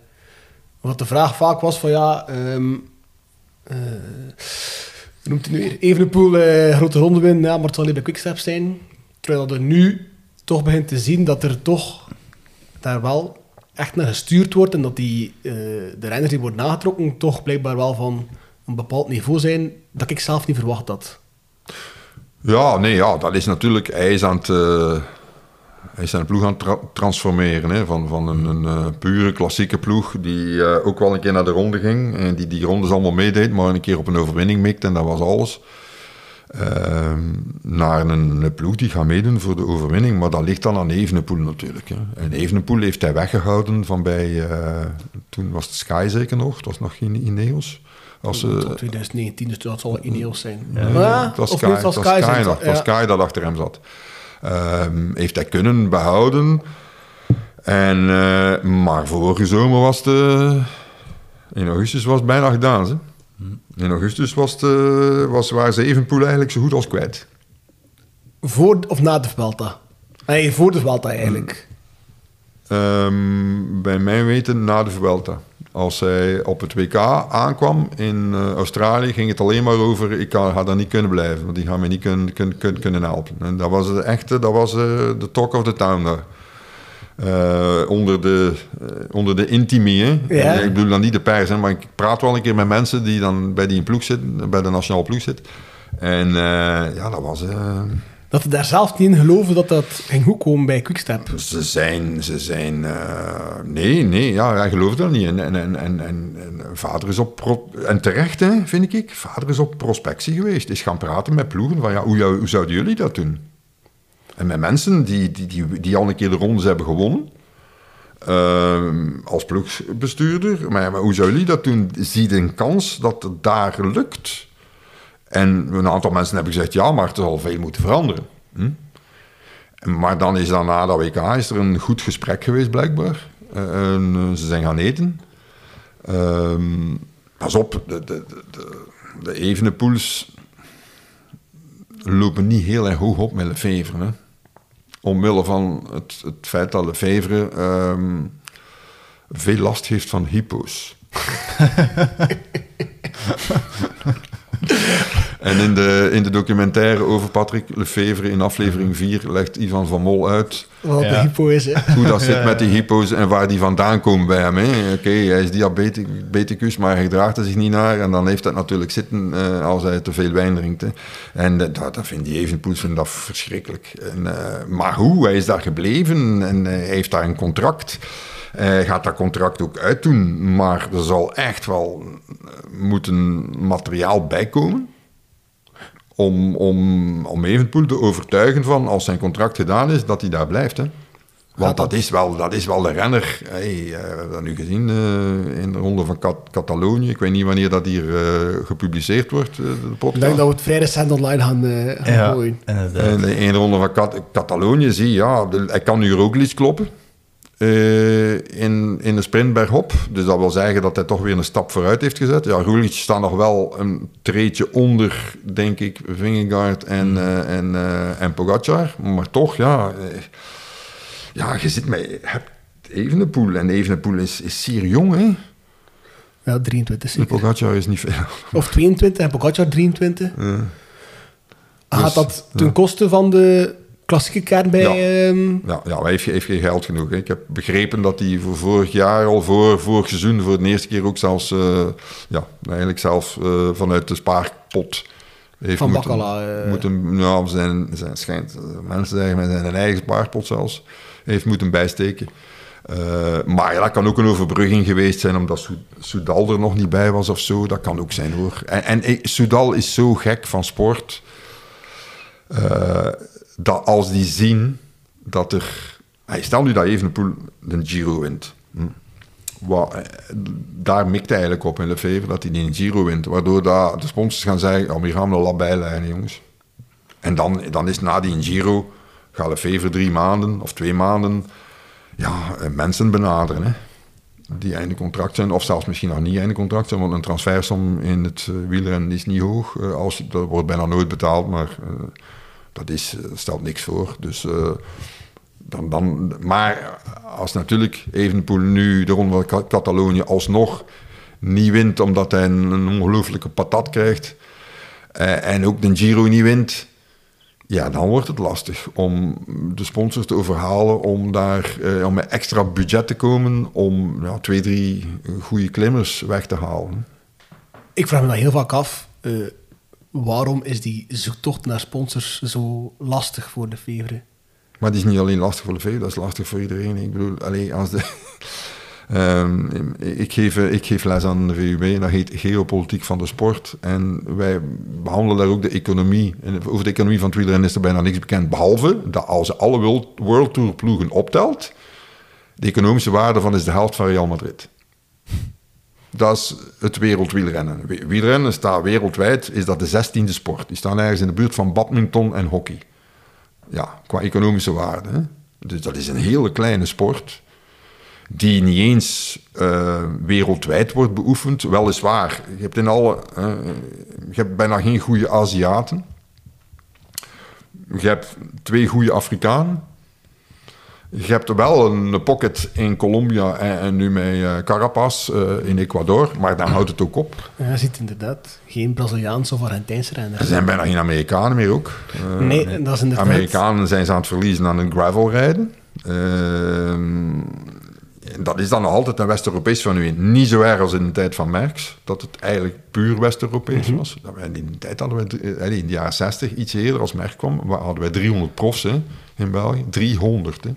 wat de vraag vaak was van ja... hoe noemt hij nu weer? Evenepoel, eh, grote ronde winnen, ja, maar het zal niet bij Quickstep zijn. Terwijl dat er nu toch begint te zien dat er toch daar wel echt naar gestuurd wordt en dat die, de renners die worden nagetrokken toch blijkbaar wel van een bepaald niveau zijn dat ik zelf niet verwacht had. Ja, nee, ja, dat is natuurlijk... Hij is aan het... hij is zijn ploeg aan het tra- transformeren. Hè, van van een, een eh, pure klassieke ploeg die eh, ook wel een keer naar de ronde ging. En die die rondes allemaal meedeed, maar een keer op een overwinning mikte en dat was alles. Ehm, naar een, een ploeg die gaat meedoen voor de overwinning. Maar dat ligt dan aan Evenepoel natuurlijk. Hè. En Evenepoel heeft hij weggehouden van bij... eh, toen was het Sky zeker nog. Het was nog geen Ineos. Als, Tot 2019, dus dat zal Ineos zijn. Nee, Ja, het was Sky, niet, het was het was Sky nog, het was. Sky dat achter hem zat. Ehm, heeft hij kunnen behouden. En, eh, maar vorige zomer was het... eh, in augustus was het bijna gedaan. Hè? In augustus was het, eh, was, waren ze Evenpoel eigenlijk zo goed als kwijt. Voor of na de Vuelta? Nee, voor de Vuelta eigenlijk. Ehm, bij mijn weten na de Vuelta. Als hij op het WK aankwam in eh, Australië, ging het alleen maar over: ik ga daar niet kunnen blijven, want die gaan mij niet kunnen, kunnen, kunnen, helpen. En dat was de echte, dat was eh, de talk of the town daar. Eh, onder de, onder de intimie. Ja. Ik bedoel dan niet de pers, hè, maar ik praat wel een keer met mensen die dan bij die ploeg zitten, bij de nationale ploeg zitten. En ja, dat was. Dat we daar zelf niet in geloven dat dat ging goed komen bij Quickstep. ze zijn, ze zijn, eh, nee, nee, ja, hij gelooft dat niet. En, en, en, en, vader is op, en terecht, hè, vind ik, vader is op prospectie geweest. Is gaan praten met ploegen van, ja, hoe, hoe zouden jullie dat doen? En met mensen die, die, die, die al een keer de rondes hebben gewonnen, ehm, als ploegbestuurder. Maar, ja, maar hoe zouden jullie dat doen? Ziet een kans dat het daar lukt? En een aantal mensen hebben gezegd, ja, maar er zal veel moeten veranderen. Hm? Maar dan is dan na dat WK is er een goed gesprek geweest, blijkbaar. Eh, eh, ze zijn gaan eten. Ehm, pas op, de, de, de, de, de Evenepoels lopen niet heel erg hoog op met Lefevre. Hè? Omwille van het, het feit dat Lefevre ehm veel last heeft van hypo's. En in de, in de documentaire over Patrick Lefevre in aflevering 4 legt Ivan van Mol uit Wat de hypo is, hè. hoe dat zit met die hypo's en waar die vandaan komen bij hem. hè. Oké, hij is diabeticus, maar hij draagt er zich niet naar. En dan heeft dat natuurlijk zitten eh, als hij te veel wijn drinkt. Hè. En dat, dat vindt die Evenpoels vindt dat verschrikkelijk. En, eh, maar hoe? Hij is daar gebleven en eh, hij heeft daar een contract. Hij gaat dat contract ook uitdoen, maar er zal echt wel eh, moeten materiaal bijkomen om, om, om Evenpoel te overtuigen van als zijn contract gedaan is, dat hij daar blijft. Hè. Want dat is, wel, dat is wel de renner. Hey, eh, we hebben dat nu gezien eh, in de ronde van Cat- Catalonië. Ik weet niet wanneer dat hier eh, gepubliceerd wordt, de Ik podcast. denk dat we het vrij recent online gaan, eh, gaan Ja, gooien. in de ronde van Cat- Catalonië zie je, ja, de- hij kan nu ook iets kloppen. Eh, in, in de sprint bergop. Dus dat wil zeggen dat hij toch weer een stap vooruit heeft gezet. Ja, Roglic staat nog wel een treetje onder, denk ik, Vingegaard en, eh, en, eh, en Pogacar. Maar toch, ja... ja, je zit met... je hebt Evenepoel. En Evenepoel is, is zeer jong, hè? Ja, 23 En zeker. Pogacar is niet veel. Of 22 en Pogacar 23. Ja. Gaat Dus, dat ten koste van de klassieke bij... Ja. ehm, Ja, ja heeft, heeft geen geld genoeg. Hè. Ik heb begrepen dat hij voor vorig jaar al voor vorig seizoen voor de eerste keer ook zelfs, eh, ja, eigenlijk zelf eh, vanuit de spaarpot heeft Van moeten, eh. moeten nou, zijn, zijn schijnt, mensen zeggen met zijn eigen spaarpot zelfs, heeft moeten bijsteken. Eh, maar ja, dat kan ook een overbrugging geweest zijn omdat Sou- Soudal er nog niet bij was of zo. Dat kan ook zijn hoor. En, en Soudal is zo gek van sport. eh, dat als die zien dat er Hey, stel nu dat Evenepoel de Giro wint. Hm. Wat, eh, daar mikt hij eigenlijk op in Lefevre dat hij die Giro wint. Waardoor dat de sponsors gaan zeggen, oh, we gaan er lab bijlijnen, jongens. En dan, dan is na die Giro, gaat Lefevre drie maanden of twee maanden ja, eh, mensen benaderen. Hè die einde contract zijn, of zelfs misschien nog niet einde contract zijn, want een transfersom in het uh, wielrennen is niet hoog. Als, dat wordt bijna nooit betaald, maar dat is, stelt niks voor. Dus, dan, dan, maar als natuurlijk Evenepoel nu de Ronde van Catalonië alsnog niet wint, omdat hij een, ongelooflijke patat krijgt, en ook de Giro niet wint, ja, dan wordt het lastig om de sponsors te overhalen om daar eh, om met extra budget te komen om ja, twee, drie goede klimmers weg te halen. Ik vraag me dan heel vaak af, waarom is die zoektocht naar sponsors zo lastig voor de Fevre? Maar die is niet alleen lastig voor de Fevre, dat is lastig voor iedereen. Ik bedoel, alleen als de... Um, ik, geef, ik les aan de VUB en dat heet Geopolitiek van de Sport. En wij behandelen daar ook de economie. En over de economie van het is er bijna niks bekend. Behalve dat als je alle World Tour ploegen optelt, de economische waarde van is de helft van Real Madrid. Dat is het wereldwielrennen. Wielrennen staat wereldwijd, is dat de zestiende sport. Die staan ergens in de buurt van badminton en hockey. Ja, qua economische waarde. Dus dat is een hele kleine sport die niet eens uh, wereldwijd wordt beoefend. Weliswaar, je hebt in alle, je hebt bijna geen goede Aziaten. Je hebt twee goede Afrikanen. Je hebt wel een pocket in Colombia en, en nu met uh, Carapaz in Ecuador, maar dan houdt het ook op. Ja, je ziet inderdaad geen Braziliaanse of Argentijnse renners. Er zijn bijna geen Amerikanen meer ook. nee, dat is inderdaad... Amerikanen zijn ze aan het verliezen aan een gravel rijden. Ehm, dat is dan nog altijd een West-Europees fenomeen. Niet zo erg als in de tijd van Merckx, dat het eigenlijk puur West-Europees mhm. was. In die tijd hadden we, eh, in de jaren 60, iets eerder als Merck kwam, hadden wij 300 profs hè, in België. 300. Hè.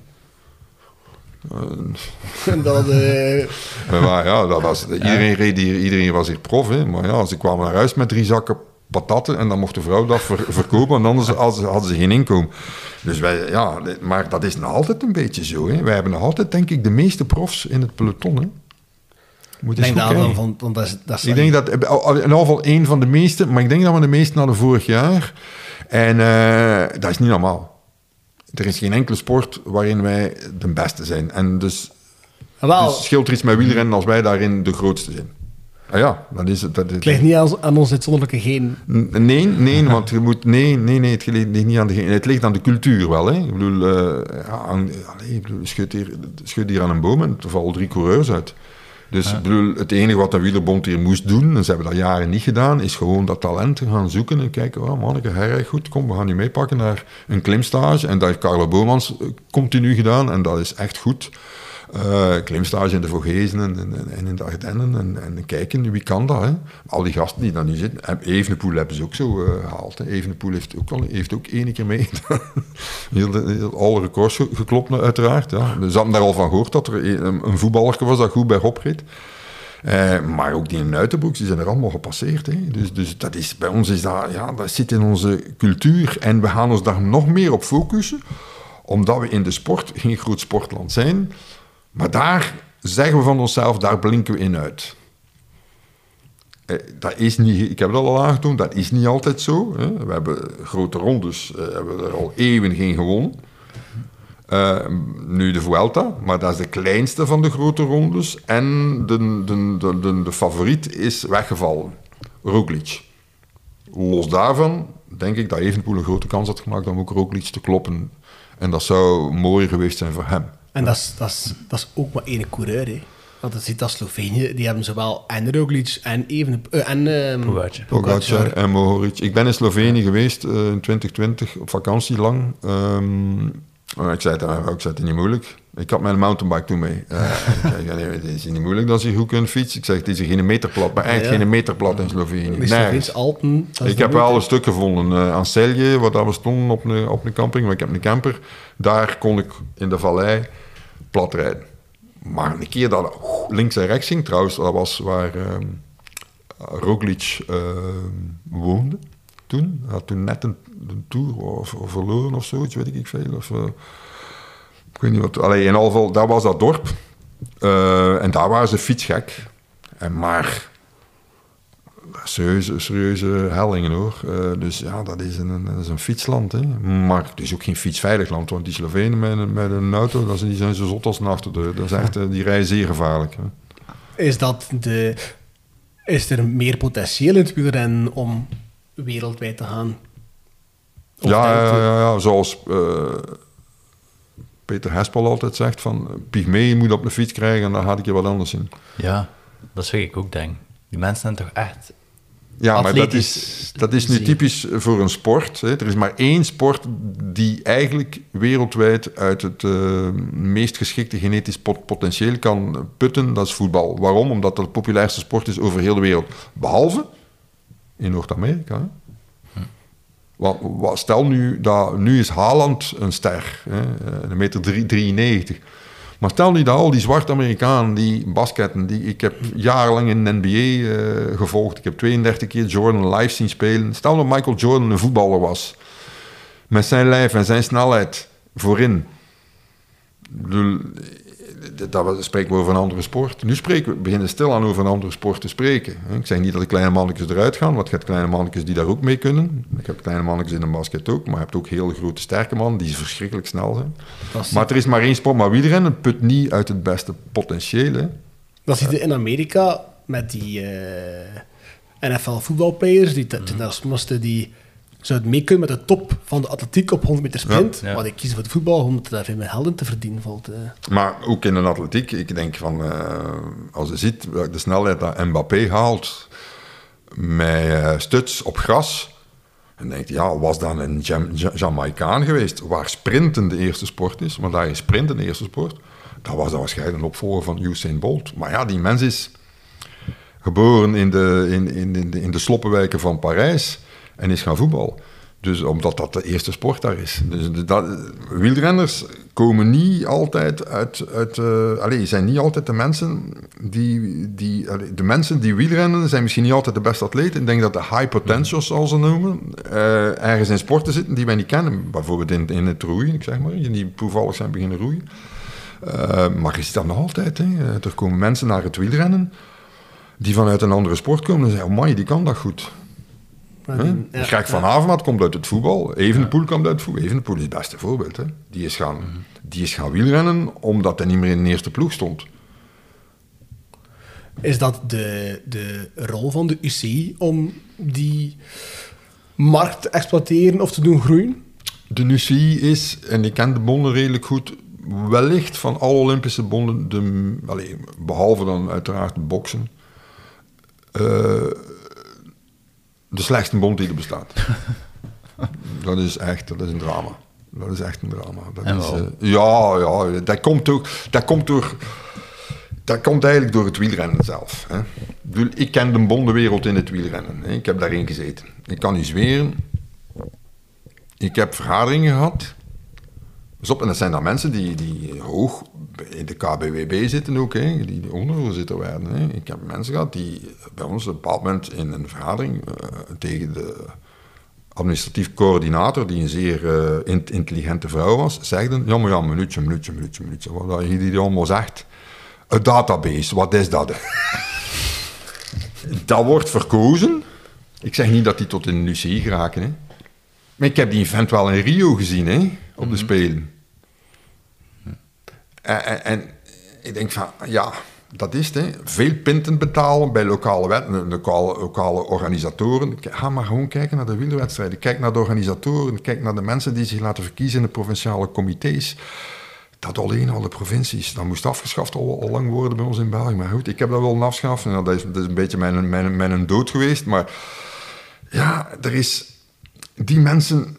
En dat, uh... maar ja, dat was, iedereen, reed hier, iedereen was hier prof, hè. maar ja, ze kwamen naar huis met drie zakken patatten en dan mocht de vrouw dat verkopen, en anders hadden ze geen inkomen. Dus wij, ja, maar dat is nog altijd een beetje zo. Hè. Wij hebben nog altijd, denk ik, de meeste profs in het peloton. Hè. Moet denk dat, van, van, dat, is, dat is ik denk dat, in ieder geval één van de meeste, maar ik denk dat we de meeste hadden vorig jaar. En uh, dat is niet normaal. Er is geen enkele sport waarin wij de beste zijn. En dus, Wel, dus scheelt er iets met wielrennen als wij daarin de grootste zijn. Ah ja, dat is het. Dat, het ligt niet aan, aan ons uitzonderlijke geen. Nee, nee, want je moet. Nee, nee, nee, het ligt niet aan de geen. Het ligt aan de cultuur wel. Hè. Ik bedoel, uh, ja, aan, allez, ik bedoel schud, hier, schud hier aan een boom en er vallen drie coureurs uit. Dus ja. ik bedoel, het enige wat de wielerbond hier moest doen, en ze hebben dat jaren niet gedaan, is gewoon dat talent gaan zoeken en kijken, oh manneke, hij goed, kom, we gaan je meepakken naar een klimstage. En dat heeft Carlo Bomans continu gedaan en dat is echt goed uh, klimstage in de Vogezen en, in de Ardennen en, en, kijken wie kan dat. Hè. Al die gasten die daar nu zitten, Evenepoel hebben ze ook zo uh, gehaald. Evenepoel heeft ook, al, heeft ook één keer mee heel, alle records geklopt uiteraard. Ja. Ze hadden daar al van gehoord dat er een, een voetballer was dat goed bij reed. Uh, maar ook die Nuitenbroeks, die zijn er allemaal gepasseerd. Hè. Dus, dus dat is, bij ons is dat, ja, dat zit in onze cultuur. En we gaan ons daar nog meer op focussen, omdat we in de sport geen groot sportland zijn. Maar daar zeggen we van onszelf, daar blinken we in uit. Eh, dat is niet, ik heb het al aangetoond, dat is niet altijd zo. We hebben grote rondes, uh, hebben er al eeuwen geen gewonnen. Uh, nu de Vuelta, maar dat is de kleinste van de grote rondes. En de, de, de, de, favoriet is weggevallen, Roglic. Los daarvan denk ik dat Evenpoel een grote kans had gemaakt om ook Roglic te kloppen. En dat zou mooi geweest zijn voor hem. En dat is, dat, is, dat is ook maar één coureur, hè. Want het zit als Slovenië, die hebben zowel en Roglic en even uh, en um, Pogacar. Pogacar en Mohoric. Ik ben in Slovenië geweest uh, in 2020 op vakantie lang. Um, ik zei het, ik zei het niet moeilijk. Ik had mijn mountainbike toen mee. Uh, ik zei, nee, het is niet moeilijk dat je goed kunt fietsen. Ik zeg, het is geen meterplat, maar echt ja, ja. geen meterplat in Slovenië. De Sloveens Alpen. Ik heb wel een stuk gevonden uh, aan Celje, waar we stonden op een, op een camping. Maar ik heb een camper. Daar kon ik in de vallei plat rijden. Maar een keer dat links en rechts ging, trouwens, dat was waar uh, Roglic uh, woonde toen. Hij had toen net een, tour verloren of zoiets, weet ik veel. Of, uh, Ik weet niet wat... Allee, in ieder daar was dat dorp. Eh, en daar waren ze fietsgek. En maar... Serieuze, serieuze hellingen hoor. Eh, dus ja, dat is een, dat is een fietsland. Hè. Maar het is ook geen fietsveilig land. Want die Slovenen met, een- met een auto, dat is, die zijn zo zot als een achterdeur. Dat is echt, eh, die rijden zeer gevaarlijk. Hè. Is, dat de, is er meer potentieel in het wielrennen om wereldwijd te gaan? Of Ja, denk ja, ja, ja, zoals eh, Peter Hespel altijd zegt, van Pygmee moet op de fiets krijgen en dan had ik je wat anders in. Ja, dat zou ik ook denken. Die mensen zijn toch echt... Ja, maar dat is, dat is nu typisch voor een sport. Hè. Er is maar één sport die eigenlijk wereldwijd uit het eh, meest geschikte genetisch pot- potentieel kan putten. Dat is voetbal. Waarom? Omdat dat de populairste sport is over heel de wereld. Behalve in Noord-Amerika. Want, wat- stel nu dat nu is Haaland een ster, hè, eh, een meter drie- 93. Maar stel nu dat al die zwarte Amerikanen, die basketten, die ik heb jarenlang in de NBA eh, gevolgd. Ik heb 32 keer Jordan live zien spelen. Stel dat Michael Jordan een voetballer was. Met zijn lijf en zijn snelheid voorin. Dat spreken we over een andere sport. Nu spreken we, beginnen stil aan over een andere sport te spreken. Ik zeg niet dat de kleine mannetjes eruit gaan, want je hebt kleine mannetjes die daar ook mee kunnen. Ik heb kleine mannetjes in een basket ook, maar je hebt ook hele grote sterke mannen die verschrikkelijk snel zijn. Maar er is maar één sport, maar wielrennen put niet uit het beste potentieel. Hè. dat zie je in Amerika met die eh, NFL-voetbalplayers, die Mhm. mm moesten die zouden mee kunnen met de top van de atletiek op 100 meter sprint. Ja. Ja. Maar die kiezen voor het voetbal omdat daar veel meer helden te verdienen valt. eh. Maar ook in de atletiek, ik denk van, eh, als je ziet de snelheid dat Mbappé haalt met eh, stuts op gras, dan denk je, ja, was dan een Jam- Ja- Jamaicaan geweest, waar sprinten de eerste sport is, want daar is sprinten de eerste sport, dan was dat waarschijnlijk een opvolger van Usain Bolt. Maar ja, die mens is geboren in de, in, in, in de, in de sloppenwijken van Parijs en is gaan voetbal. Dus omdat dat de eerste sport daar is. Dus dat, wielrenners komen niet altijd uit. uit eh, allee, zijn niet altijd de mensen die. die allee, de mensen die wielrennen zijn misschien niet altijd de beste atleten. Ik denk dat de high potentials, zoals ze noemen, eh, ergens in sporten zitten die wij niet kennen. Bijvoorbeeld in, het roeien, ik zeg maar. Die toevallig zijn beginnen roeien. Eh, maar ziet dat nog altijd. Hè. Er komen mensen naar het wielrennen die vanuit een andere sport komen en zeggen: Amai, die kan dat goed. Die- ja, Greg van Avermaet komt uit het voetbal. Evenepoel komt uit het voetbal. Evenepoel is het beste voorbeeld. Hè? Die, is gaan, die is gaan wielrennen omdat hij niet meer in de eerste ploeg stond. Is dat de, de rol van de UCI om die markt te exploiteren of te doen groeien? De UCI is, en ik ken de bonden redelijk goed, wellicht van alle Olympische bonden, de, allee, behalve dan uiteraard boksen, eh, de slechtste bond die er bestaat. dat is echt, dat is een drama. Dat is echt een drama. Dat En is, eh, ja, ja, dat komt ook, dat komt door, dat komt eigenlijk door het wielrennen zelf. Hè. Ik, ken de bondenwereld in het wielrennen. Hè. Ik heb daarin gezeten. Ik kan u zweren, ik heb vergaderingen gehad. Dus op, en dat zijn dan mensen die, die hoog in de KBWB zitten ook, hè, die ondervoorzitter werden. Hè. Ik heb mensen gehad die bij ons op een bepaald moment in een vergadering eh, tegen de administratief coördinator, die een zeer eh, in- intelligente vrouw was, zeiden, ja maar ja, een minuutje, een minuutje, een minuutje, minuutje. Wat die allemaal zegt. Een database, wat is dat? dat wordt verkozen. Ik zeg niet dat die tot in de UCI geraken, hè. Maar ik heb die event wel in Rio gezien, hè, op de Spelen. En, en, en ik denk van, ja, dat is het. Hè. Veel pinten betalen bij lokale, wet, lokale, lokale organisatoren. Ga maar gewoon kijken naar de wielerwedstrijden. Kijk naar de organisatoren. Kijk naar de mensen die zich laten verkiezen in de provinciale comité's. Dat alleen al de provincies. Dat moest afgeschaft al, lang worden bij ons in België. Maar goed, ik heb dat wel afgeschaft. En dat is, dat is een beetje mijn, mijn, mijn dood geweest. Maar ja, er is die mensen.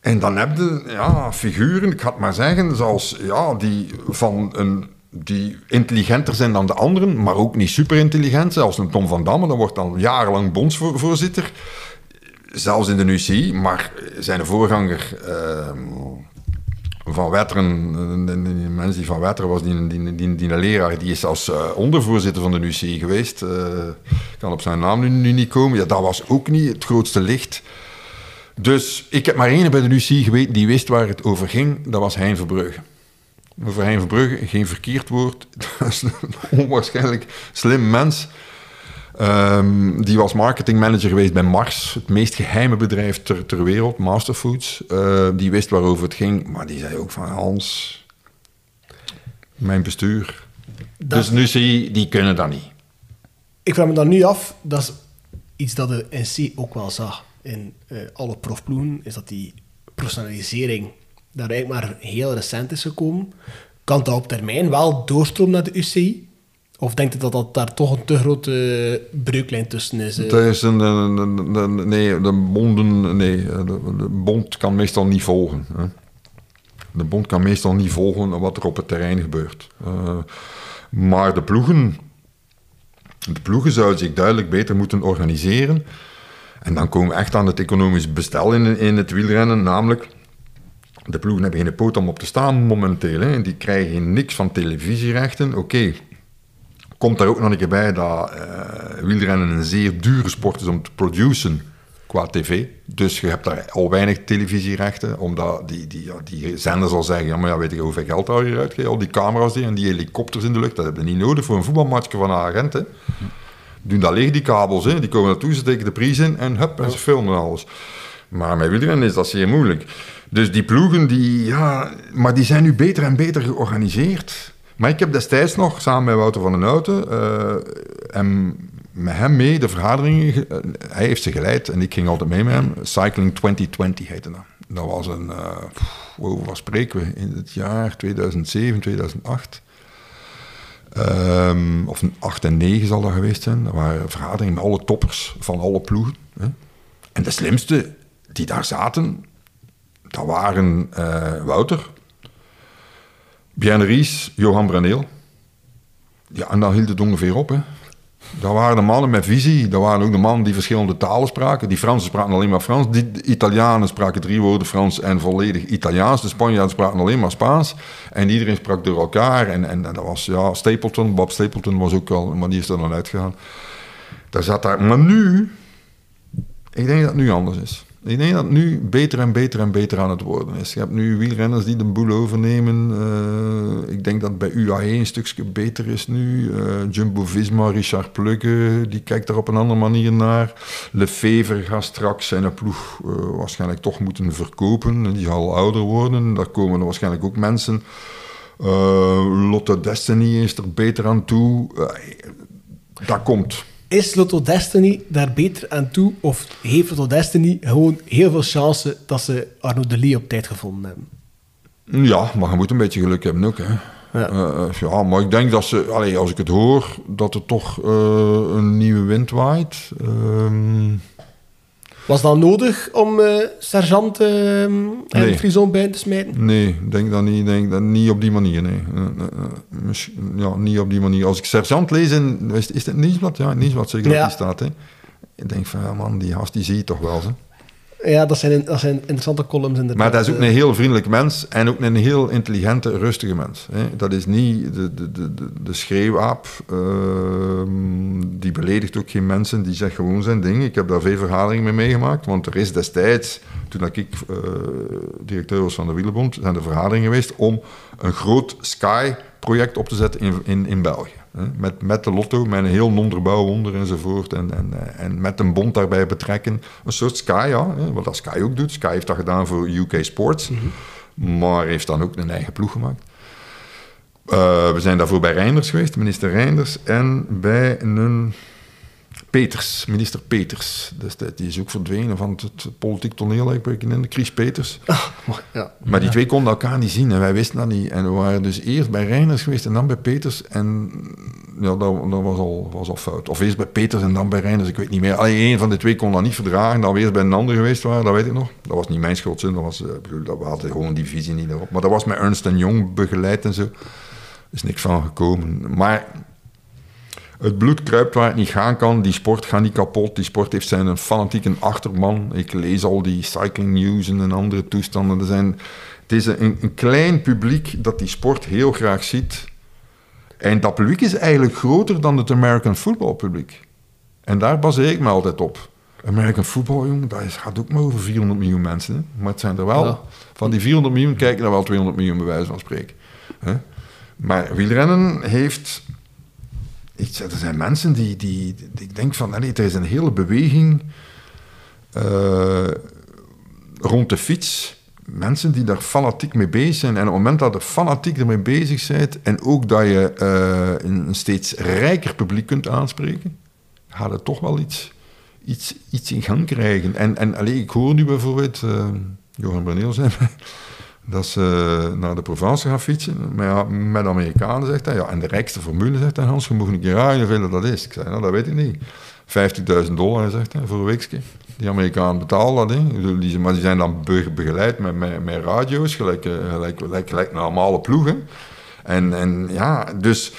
En dan heb je ja, figuren, ik ga het maar zeggen, zoals ja, die van een. Die intelligenter zijn dan de anderen, maar ook niet super intelligent. Zoals een Tom van Damme, dan wordt dan jarenlang bondsvoorzitter. Zelfs in de UCI, maar zijn voorganger ehm, van Wetteren, die mens die van Wetteren was, die, die, die, die, leraar, die is als eh, ondervoorzitter van de UCI geweest. Ik kan op zijn naam nu, nu niet komen. Ja, dat was ook niet het grootste licht. Dus ik heb maar één bij de UCI geweten die wist waar het over ging. Dat was Hein Verbrugge. over Hein Verbrugge, geen verkeerd woord. Dat is een onwaarschijnlijk slim mens. Ehm, die was marketingmanager geweest bij Mars, het meest geheime bedrijf ter, ter wereld, Masterfoods. Eh, die wist waarover het ging, maar die zei ook van Hans, mijn bestuur. Dat- Dus nu zie je, die kunnen dat niet. Ik vraag me dan nu af, dat is iets dat de NC ook wel zag in eh, alle profploegen, is dat die professionalisering daar eigenlijk maar heel recent is gekomen. Kan dat op termijn wel doorstromen naar de UCI? Of denkt u dat, dat daar toch een te grote breuklijn tussen is? eh? Het is een, nee, de bonden, nee, de, de bond kan meestal niet volgen. Hè. De bond kan meestal niet volgen wat er op het terrein gebeurt. Eh, maar de ploegen, de ploegen zouden zich duidelijk beter moeten organiseren. En dan komen we echt aan het economisch bestel in, het wielrennen, namelijk de ploegen hebben geen poot om op te staan momenteel. Hè. Die krijgen niks van televisierechten. Oké, komt daar ook nog een keer bij dat eh, wielrennen een zeer dure sport is om te produceren qua tv. Dus je hebt daar al weinig televisierechten, omdat die, die, ja, die zender zal zeggen, ja, maar ja, weet je hoeveel geld daar hier uitgeeft? Al die camera's die en die helikopters in de lucht, dat heb je niet nodig voor een voetbalmatchje van een agent. Hè. Doen dat leeg, die kabels. Hè. Die komen naartoe, ze steken de prijs in en hup, en ze filmen alles. Maar met wielrennen is dat zeer moeilijk. Dus die ploegen, die, ja, maar die zijn nu beter en beter georganiseerd. Maar ik heb destijds nog, samen met Wouter van den Houten, eh, en met hem mee de vergaderingen, ge- eh, hij heeft ze geleid en ik ging altijd mee met hem. Cycling 2020 heette dat. Dat was een, eh pff, wow, wat spreken we, in het jaar 2007, 2008. Ehm, of een 8 en 9 zal dat geweest zijn. Dat waren vergaderingen met alle toppers van alle ploegen. Hè. En de slimste die daar zaten, dat waren eh, Wouter, Björn Ries, Johan Bruneel. Ja, en dan hield het ongeveer op. Dat waren de mannen met visie. Dat waren ook de mannen die verschillende talen spraken. Die Fransen spraken alleen maar Frans. Die Italianen spraken drie woorden Frans en volledig Italiaans. De Spanjaarden spraken alleen maar Spaans. En iedereen sprak door elkaar. En, en dat was, ja, Stapleton, Bob Stapleton was ook wel, maar die is er dan uitgegaan. Daar zat daar, maar nu, ik denk dat het nu anders is. Ik denk dat het nu beter en beter en beter aan het worden is. Je hebt nu wielrenners die de boel overnemen. Eh, ik denk dat bij UAE een stukje beter is nu. Eh, Jumbo-Visma, Richard Plugge, die kijkt daar op een andere manier naar. Lefevre gaat straks zijn ploeg eh, waarschijnlijk toch moeten verkopen. Die zal ouder worden. Daar komen er waarschijnlijk ook mensen. Lotto Destiny is er beter aan toe. Dat komt. Is Lotto Destiny daar beter aan toe? Of heeft Lotto Destiny gewoon heel veel chance dat ze Arno de Lee op tijd gevonden hebben? Ja, maar je moet een beetje geluk hebben ook. Hè. Ja. Eh, ja, maar ik denk dat ze, allee, als ik het hoor, dat er toch eh, een nieuwe wind waait. Ehm, Was dat nodig om eh, Sergeant eh, en Nee. Frison bij te smijten? nee, ik denk dat niet, denk dat niet op die manier. Nee. Misschien- ja, niet op die manier. Als ik sergeant lees in, is, is het Nieuwsblad? Ja, Nieuwsblad zeker Ja. dat die staat. Hè. Ik denk van, ja man, die gast die zie je toch wel. Hè. Ja, dat zijn, dat zijn interessante columns inderdaad. Maar dat is ook een heel vriendelijk mens en ook een heel intelligente, rustige mens. Hè. Dat is niet de, de, de, de, schreeuwaap. ehm, die beledigt ook geen mensen, die zegt gewoon zijn ding. Ik heb daar veel vergaderingen mee meegemaakt, want er is destijds, toen ik eh, directeur was van de Wielerbond, zijn er vergaderingen geweest om een groot Sky-project op te zetten in, in, in België. Met, met de lotto, met een heel onderbouw onder enzovoort. En, en, eh, en met een bond daarbij betrekken. Een soort Sky, ja. Wat dat Sky ook doet. Sky heeft dat gedaan voor UK Sports. Maar heeft dan ook een eigen ploeg gemaakt. Eh, we zijn daarvoor bij Reinders geweest, minister Reinders. En bij een Peters, minister Peters. Destijds, die is ook verdwenen van het, politiek toneel, ik weet niet, Chris Peters. maar- ja. Maar die twee konden elkaar niet zien en wij wisten dat niet. En we waren dus eerst bij Reiners geweest en dan bij Peters. En ja, dat, dat was, al, was al fout. Of eerst bij Peters en dan bij Reiners, ik weet niet meer. Alleen één van de twee kon dat niet verdragen. Dat we eerst bij een ander geweest waren, dat weet ik nog. Dat was niet mijn schuld, dat was, eh, dat we hadden gewoon die visie niet erop. Maar dat was met Ernst Jong begeleid en zo. Er is niks van gekomen. Maar het bloed kruipt waar het niet gaan kan. Die sport gaat niet kapot. Die sport heeft zijn fanatieke achterban. Ik lees al die cycling news en andere toestanden. Er zijn, het is een, een klein publiek dat die sport heel graag ziet. En dat publiek is eigenlijk groter dan het American football publiek. En daar baseer ik me altijd op. American football, jongen, dat is- gaat ook maar over 400 miljoen mensen. Hè? Maar het zijn er wel. Ja. Van die 400 miljoen kijken er wel 200 miljoen bij wijze van spreken. Hè? Maar wielrennen heeft... Ik, er zijn mensen die, die, die- Ik denk van, allee, er is een hele beweging eh, rond de fiets. Mensen die daar fanatiek mee bezig zijn. En op het moment dat je fanatiek ermee bezig bent en ook dat je eh, een, steeds rijker publiek kunt aanspreken, gaat het toch wel iets, iets, iets in gang krijgen. En, en allee, ik hoor nu bijvoorbeeld, eh, Johan Bruneel zei mij, dat ze naar de Provence gaan fietsen. Maar met Amerikanen zegt hij, ja, en de rijkste formule zegt hij, Hans, je moet een keer raden hoeveel dat is. Ik zei, nou, dat weet ik niet. 50.000 dollar, zegt hij, voor een weekje. Die Amerikanen betalen dat, hè. Maar die zijn dan be- begeleid met, met, radio's, gelijk, eh, gelijk, gelijk, normale ploeg, hè. En, en ja, dus...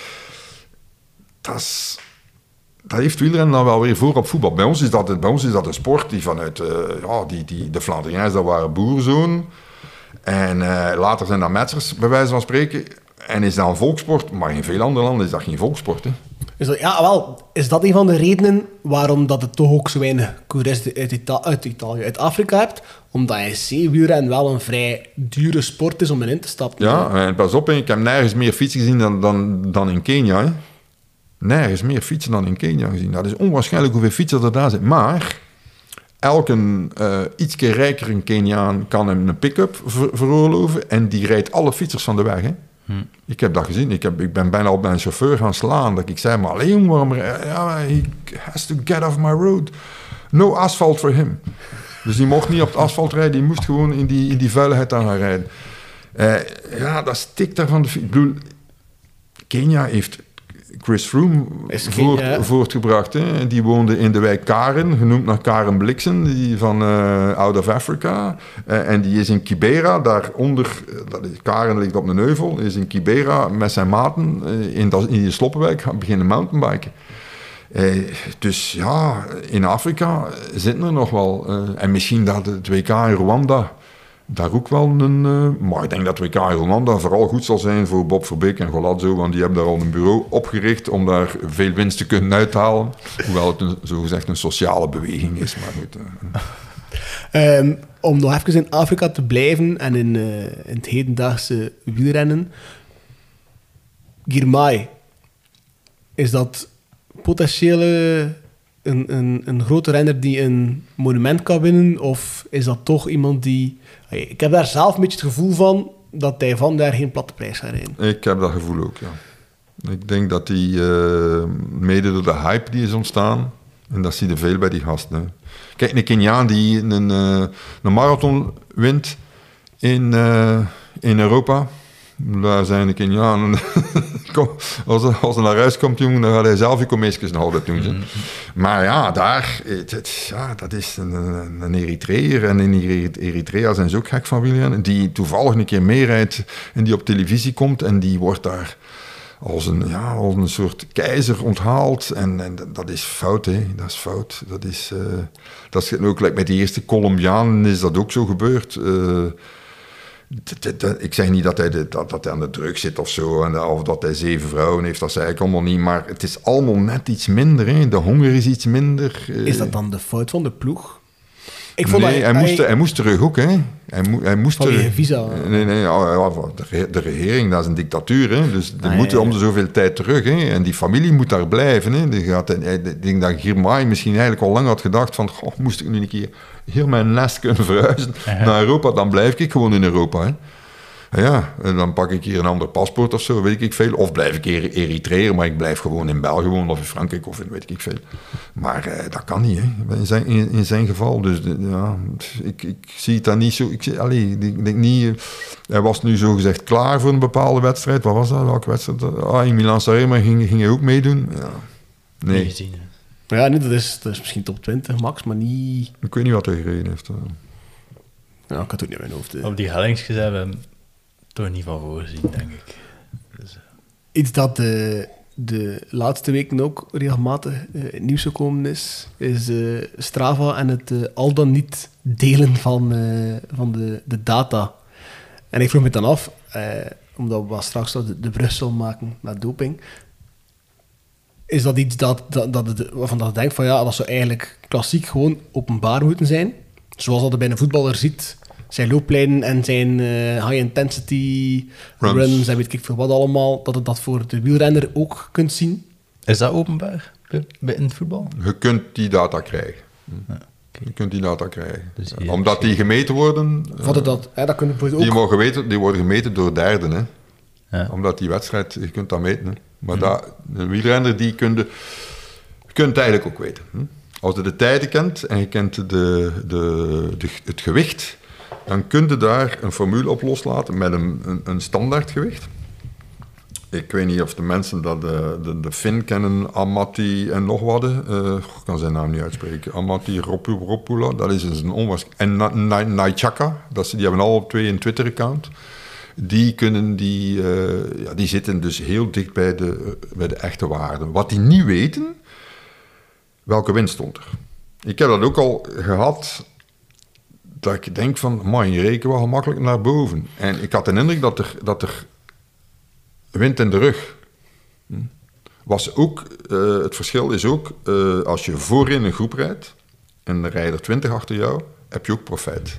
Dat heeft wielrennen dan wel weer voor op voetbal. Bij ons is dat, bij ons is dat een sport die vanuit... eh, ja, die, die, de Flandriëns, dat waren boerzoon. En eh, later zijn dat metsers, bij wijze van spreken. En is dat een volkssport. Maar in veel andere landen is dat geen volkssport. Hè. Is dat, ja, wel, is dat een van de redenen waarom dat het toch ook zo weinig coureurs uit, Ita uit Italië, uit Afrika hebt? Omdat IC-wielrennen wel een vrij dure sport is om erin te stappen. Ja, en pas op, ik heb nergens meer fietsen gezien dan, dan, dan in Kenia. Hè. Nergens meer fietsen dan in Kenia gezien. Dat is onwaarschijnlijk hoeveel fietsers er daar zijn. Maar elke eh ietsje rijkere Keniaan kan hem een pick-up ver- veroorloven. En die rijdt alle fietsers van de weg. Hè. Ik heb dat gezien. Ik, heb, ik ben bijna op mijn chauffeur gaan slaan. Dat ik zei, maar alleen waarom... Ja, he has to get off my road. No asphalt for him. Dus die mocht niet op het asfalt rijden. Die moest gewoon in die, in die vuiligheid daar gaan rijden. Eh, ja, dat stikt daar van de fiets. Ik bedoel, Kenia heeft Chris Froome voort- ja. voortgebracht. Hè? Die woonde in de wijk Karen, genoemd naar Karen Blixen, die van eh, Out of Africa. Eh, en die is in Kibera, daaronder, eh, dat is, Karen ligt op een heuvel, is in Kibera met zijn maten in, dat, in die sloppenwijk gaan beginnen mountainbiken. Dus ja, in Afrika zitten er nog wel. en misschien dat het WK in Rwanda daar ook wel een... eh, maar ik denk dat WK in Rwanda vooral goed zal zijn voor Bob Verbeek en Golazzo, want die hebben daar al een bureau opgericht om daar veel winst te kunnen uithalen. Hoewel het een, zogezegd een sociale beweging is, maar goed. eh. Ehm, om nog even in Afrika te blijven en in, eh, in het hedendaagse wielrennen. Girmay, is dat potentiële een, een, een grote renner die een monument kan winnen? Of is dat toch iemand die... Ik heb daar zelf een beetje het gevoel van dat hij van daar geen platte prijs gaat rijden. Ik heb dat gevoel ook, ja. Ik denk dat die, eh, mede door de hype die is ontstaan, en dat zie je veel bij die gasten. hè. Kijk, een Keniaan die een, eh, marathon wint in, eh, in Europa, daar zijn de Kenianen... Kom, als, als hij naar huis komt, jongen, dan gaat hij zelf je commissies nog altijd doen. ze. Maar ja, daar, het, het- ja, dat is een, een, Eritreër. En in Eri- Eritrea zijn ze ook gek van wielrennen. Die toevallig een keer meerijdt en die op televisie komt en die wordt daar als een, ja, als een soort keizer onthaald. En, en dat is fout, hè. Dat is fout. Dat is, eh, dat is ook like met die eerste Colombianen is dat ook zo gebeurd. Eh, ik zeg niet dat hij, de, dat, dat hij aan de druk zit of zo, en, of dat hij zeven vrouwen heeft, dat zei ik allemaal niet. Maar het is allemaal net iets minder. Hè. De honger is iets minder. eh. Is dat dan de fout van de ploeg? Ik vond nee, dat, hij, moest, hij moest terug ook, hè. Hij, hij moest terug. visa. Nee, nee, de, re- de regering, dat is een dictatuur, hè. Dus die Ah, moeten ja, ja. om de zoveel tijd terug, hè. En die familie moet daar blijven, hè. Die gaat, ik denk dat Girmay misschien eigenlijk al lang had gedacht van, goh, moest ik nu een keer heel mijn nest kunnen verhuizen naar Europa, dan blijf ik gewoon in Europa, hè. Ja, en dan pak ik hier een ander paspoort of zo, weet ik veel. Of blijf ik hier Eritreër, maar ik blijf gewoon in België wonen of in Frankrijk of in weet ik veel. Maar eh, dat kan niet, hè, in zijn, in, in zijn geval. Dus ja, ik, ik zie het dan niet zo. Ik, zie- allee, ik denk niet. eh, hij was nu zo gezegd klaar voor een bepaalde wedstrijd. Wat was dat? Welke wedstrijd? Ah, in Milan Sanremo ging, ging hij ook meedoen. Ja. Nee, gezien. hè. Ja, nee, dat, is, dat is misschien top 20 max, maar niet... ik weet niet wat hij gereden heeft. eh. Ja, ik had het ook niet in mijn hoofd. eh. Op die hellingsjes hebben toch niet van voorzien, denk ik. Dus, eh, Iets dat de, de laatste weken ook regelmatig eh, het nieuws gekomen is, is eh, Strava en het eh, al dan niet delen van, eh, van de, de data. En ik vroeg me dan af, eh, omdat we straks de, de zullen maken naar doping, is dat iets dat, dat, dat waarvan dat je denkt van ja, dat zou eigenlijk klassiek gewoon openbaar moeten zijn? Zoals dat bij een voetballer ziet, zijn looplijnen en zijn eh, high-intensity Runs. runs. en weet ik veel wat allemaal, dat je dat voor de wielrenner ook kunt zien. Is dat openbaar bij, in het voetbal? Je kunt die data krijgen. Je kunt die data krijgen. Dus die- Omdat die gemeten worden, eh, Wat dat, hè, dat kunnen we die, ook... worden gemeten, die worden gemeten door derden. Hè. Ja. Omdat die wedstrijd, je kunt dat meten. Hè. Maar dat, een wielrenner, die kun je, je kunt eigenlijk ook weten. Hè. Als je de tijden kent en je kent de, de, de, het gewicht, dan kun je daar een formule op loslaten met een, een, een standaardgewicht. Ik weet niet of de mensen dat de, de, de Fin kennen, Amati en nog wat. eh, ik kan zijn naam niet uitspreken. Amati Ropu, Ropula, dat is dus een onwaarschijnlijk. En Na- Na- Naichaka, dat is, die hebben al twee een Twitter-account. Die, kunnen die, eh, ja, die zitten dus heel dicht bij de, bij de echte waarden. Wat die niet weten, welke wind stond er. Ik heb dat ook al gehad, dat ik denk van, man, je rekent wel gemakkelijk naar boven. En ik had de indruk dat er, dat er wind in de rug. Hm. Was ook, eh, het verschil is ook, eh, als je voorin een groep rijdt en er rijden er 20 achter jou, heb je ook profijt.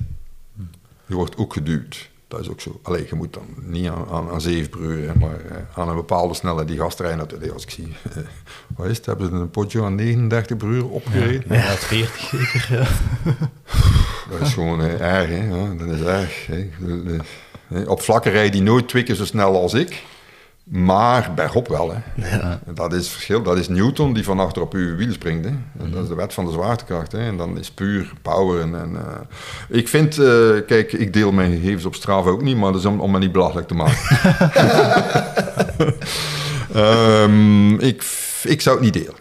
Je wordt ook geduwd. Dat is ook zo. Alleen je moet dan niet aan, aan, aan 7 per uur, hè, maar eh, aan een bepaalde snelheid. Die gasten rijden natuurlijk, als ik zie, eh, wat is het, hebben ze een potje aan 39 per uur opgereden? Ja, het 40 zeker. Ja. Dat is gewoon eh, erg, hè. Ja, dat is erg. Hè. Op vlakken rijdt die nooit twee keer zo snel als ik. Maar bergop wel, hè. En Dat is het verschil. Dat is Newton die van achter op uw wiel springt, hè. Dat is de wet van de zwaartekracht, hè. En dan is puur power. En, en, eh, ik vind, eh, kijk, ik deel mijn gegevens op Strava ook niet, maar dat is om, om me niet belachelijk te maken. Ehm, ik, ik zou het niet delen.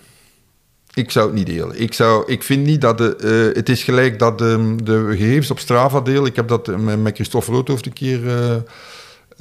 Ik zou het niet delen. Ik, zou, ik vind niet dat de, eh, het is gelijk dat de, de gegevens op Strava deel. Ik heb dat met, met Christophe Roodhoofd een keer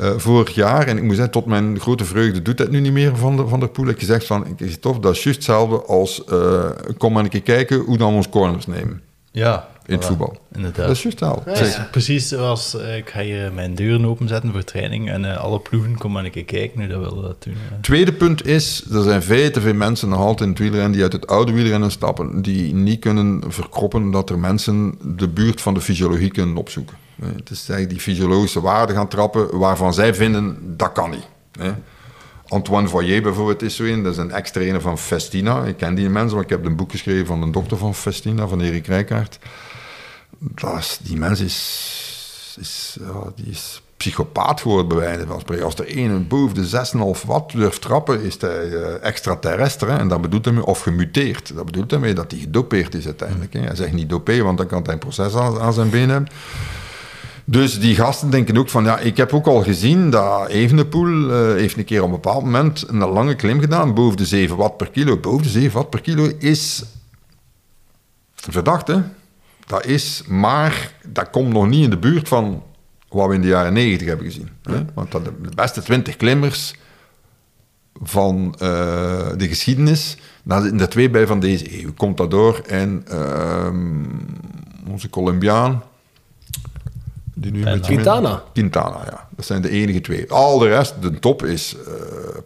eh, vorig jaar. En ik moet zeggen, tot mijn grote vreugde doet dat nu niet meer van, de, van der Poel. Ik heb gezegd van, Christophe, dat is juist hetzelfde als eh, kom maar een keer kijken hoe dan we ons corners nemen ja in het voetbal. Inderdaad. Dat is juist hetzelfde. Het is precies zoals eh, ik ga je mijn deuren openzetten voor training en alle ploegen komen maar een keer kijken nu dat willen dat doen. Tweede punt is, er zijn veel te veel mensen nog altijd in het wielrennen die uit het oude wielrennen stappen, die niet kunnen verkroppen dat er mensen de buurt van de fysiologie kunnen opzoeken. Eh, Het is eigenlijk die fysiologische waarden gaan trappen waarvan zij vinden, dat kan niet. Antoine Voyer bijvoorbeeld is zo een, dat is een ex-trainer van Festina. Ik ken die mensen, want ik heb een boek geschreven van een dokter van Festina, van Erik Rijkaard. Is, die mens is, is, ja, die is psychopaat geworden bij wijze van spreken. Als er een boven de 6,5 watt durft trappen, is hij eh, extraterrestre. hè. En dat bedoelt hij of gemuteerd. Dat bedoelt hij dat hij gedopeerd is uiteindelijk. hè. Hij zegt niet dopé, want dan kan hij een proces aan, aan zijn benen hebben. Dus die gasten denken ook van, ja, ik heb ook al gezien dat Evenepoel eh, heeft een keer op een bepaald moment een lange klim gedaan, boven de 7 watt per kilo. Boven de 7 watt per kilo is verdacht, hè. Dat is, maar dat komt nog niet in de buurt van wat we in de jaren 90 hebben gezien. Hè? Want dat de beste 20 klimmers van eh, de geschiedenis, daar zitten er twee bij van deze eeuw. Contador en ehm, onze Colombiaan. Die nu met Quintana. Quintana, ja. Dat zijn de enige twee. Al de rest, de top is eh,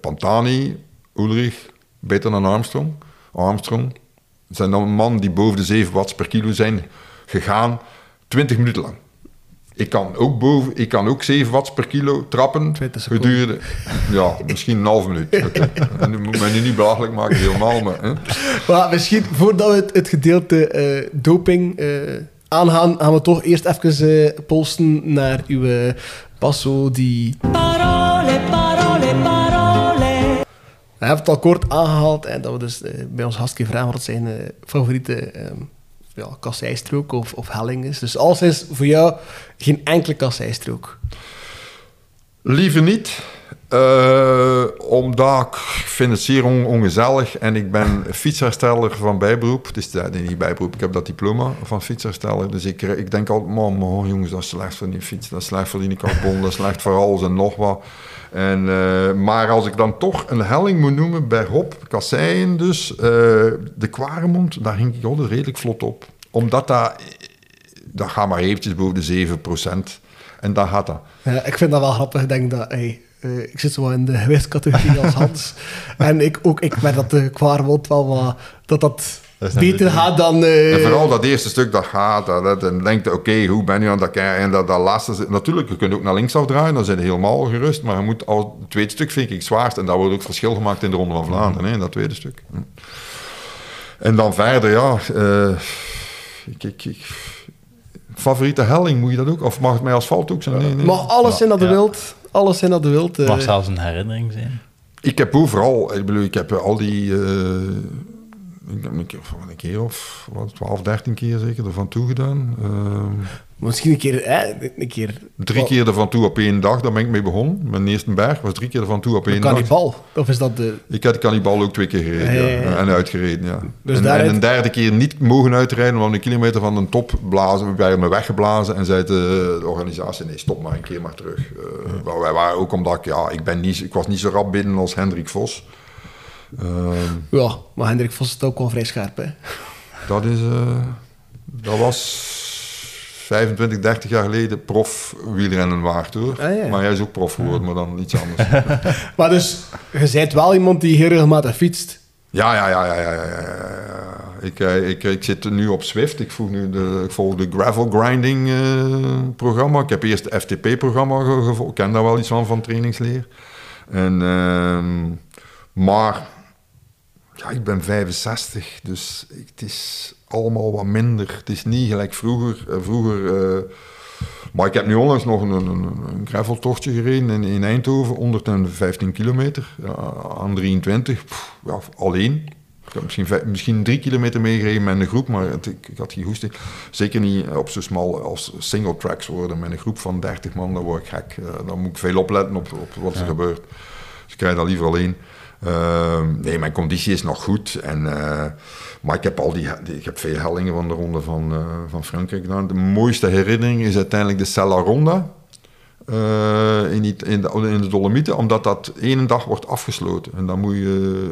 Pantani, Ulrich, beter dan Armstrong. Armstrong. Het zijn dan een man die boven de 7 watts per kilo zijn gegaan, 20 minuten lang. Ik kan ook, boven, ik kan ook 7 watts per kilo trappen 20 seconden. gedurende, ja, misschien een half minuut. Oké. En nu moet men nu niet belachelijk maken, helemaal, maar... Hè. Maar misschien, voordat we het, het gedeelte eh, doping eh, aangaan, gaan we toch eerst even eh, polsen naar uw eh, Passo die... Parole, parole, parole. Hij heeft het al kort aangehaald en dat we dus eh, bij ons gastje vragen wat zijn eh, favoriete ehm ja, kasseistrook of, of helling is. Dus alles is voor jou geen enkele kasseistrook. Liever niet, eh, omdat ik vind het zeer on- ongezellig en ik ben fietshersteller van bijberoep. Het is uh, niet bijberoep, ik heb dat diploma van fietshersteller. Dus ik, ik denk altijd, man, jongens, dat is slecht voor die fiets, dat is slecht voor die carbon, dat is slecht voor alles en nog wat. En, eh, maar als ik dan toch een helling moet noemen, bergop, kasseien dus, eh, de Kwaremond, daar ging ik altijd redelijk vlot op. Omdat dat, dat gaat maar eventjes boven de 7%. En daar gaat dat. Ja, ik vind dat wel grappig. Ik denk dat... Hey, eh, ik zit zo wel in de gewichtscategorie als Hans. en ik, ook ik merk dat de Kwaremond wel wat... Dat dat Dat beter gaat dan... eh, En vooral dat eerste stuk dat gaat, dat, dat, en denkt, oké, hoe ben je aan dat kijken? En dat, dat laatste, natuurlijk, je kunt ook naar links afdraaien, dan zijn je helemaal gerust, maar je moet al, het tweede stuk vind ik het zwaarst, en daar wordt ook verschil gemaakt in de Ronde van Vlaanderen, hè, dat tweede stuk. En dan verder, ja, eh, ik, ik, ik, favoriete helling, moet je dat ook? Of mag het mij asfalt ook zijn? Nee, nee. Mag alles zijn dat de Ja. wilt. Alles zijn dat de wilt. eh. mag zelfs een herinnering zijn. Ik heb overal, ik bedoel, ik heb al die, eh, ik heb een keer, een keer of wat, 12, 13 keer zeker ervan toegedaan. Misschien een keer... Hè, een keer Drie Wat- keer ervan toe op één dag, daar ben ik mee begonnen. Mijn eerste berg was drie keer ervan toe op één dag. Cannibal. Of is dat de... Ik heb de cannibal ook twee keer gereden Ja, ja, ja, ja. en uitgereden. Ja. Dus en, daaruit- en een derde keer niet mogen uitrijden, want een kilometer van de top blazen, we werden me weggeblazen en zei de, de organisatie, nee stop maar een keer maar terug. Eh, maar wij waren ook omdat ik, ja, ik, ben niet, ik was niet zo rap binnen als Hendrik Vos. Ehm, Ja, maar Hendrik Vos is ook wel vrij scherp, hè. dat, is, eh, dat was 25, 30 jaar geleden prof wielrennen waard hoor. Ah, ja. Maar hij is ook prof geworden, maar dan iets anders. Maar dus, je bent wel iemand die heel regelmatig fietst. Ja, ja, ja, ja, ja. Ik, eh, ik, ik zit nu op Swift. Ik, volg nu de, ik volg de gravel grinding eh, programma. Ik heb eerst het FTP-programma ge- gevolgd. Ik ken daar wel iets van, van trainingsleer. En, ehm, maar ja, ik ben 65, dus ik- het is allemaal wat minder. Het is niet gelijk vroeger. Eh, vroeger eh, maar ik heb nu onlangs nog een, een, een graveltochtje gereden in, in Eindhoven, 115 kilometer ja, aan 23, Pff, ja, alleen. Ik heb misschien, vijf- misschien drie kilometer meegereden met een groep, maar het- ik, ik had geen goesting. Zeker niet op zo smal als single tracks worden. Met een groep van 30 man, dan word ik gek. Eh, dan moet ik veel opletten op, op wat er gebeurt. Dus ik krijg dat liever alleen. Ehm, nee, mijn conditie is nog goed. En, eh, maar ik heb, al die, die- ik heb veel hellingen van de ronde van, eh, van Frankrijk gedaan. De mooiste herinnering is uiteindelijk de Sella Ronda. eh, in, die- in, de, in de Dolomieten, omdat dat één dag wordt afgesloten. En dan moet je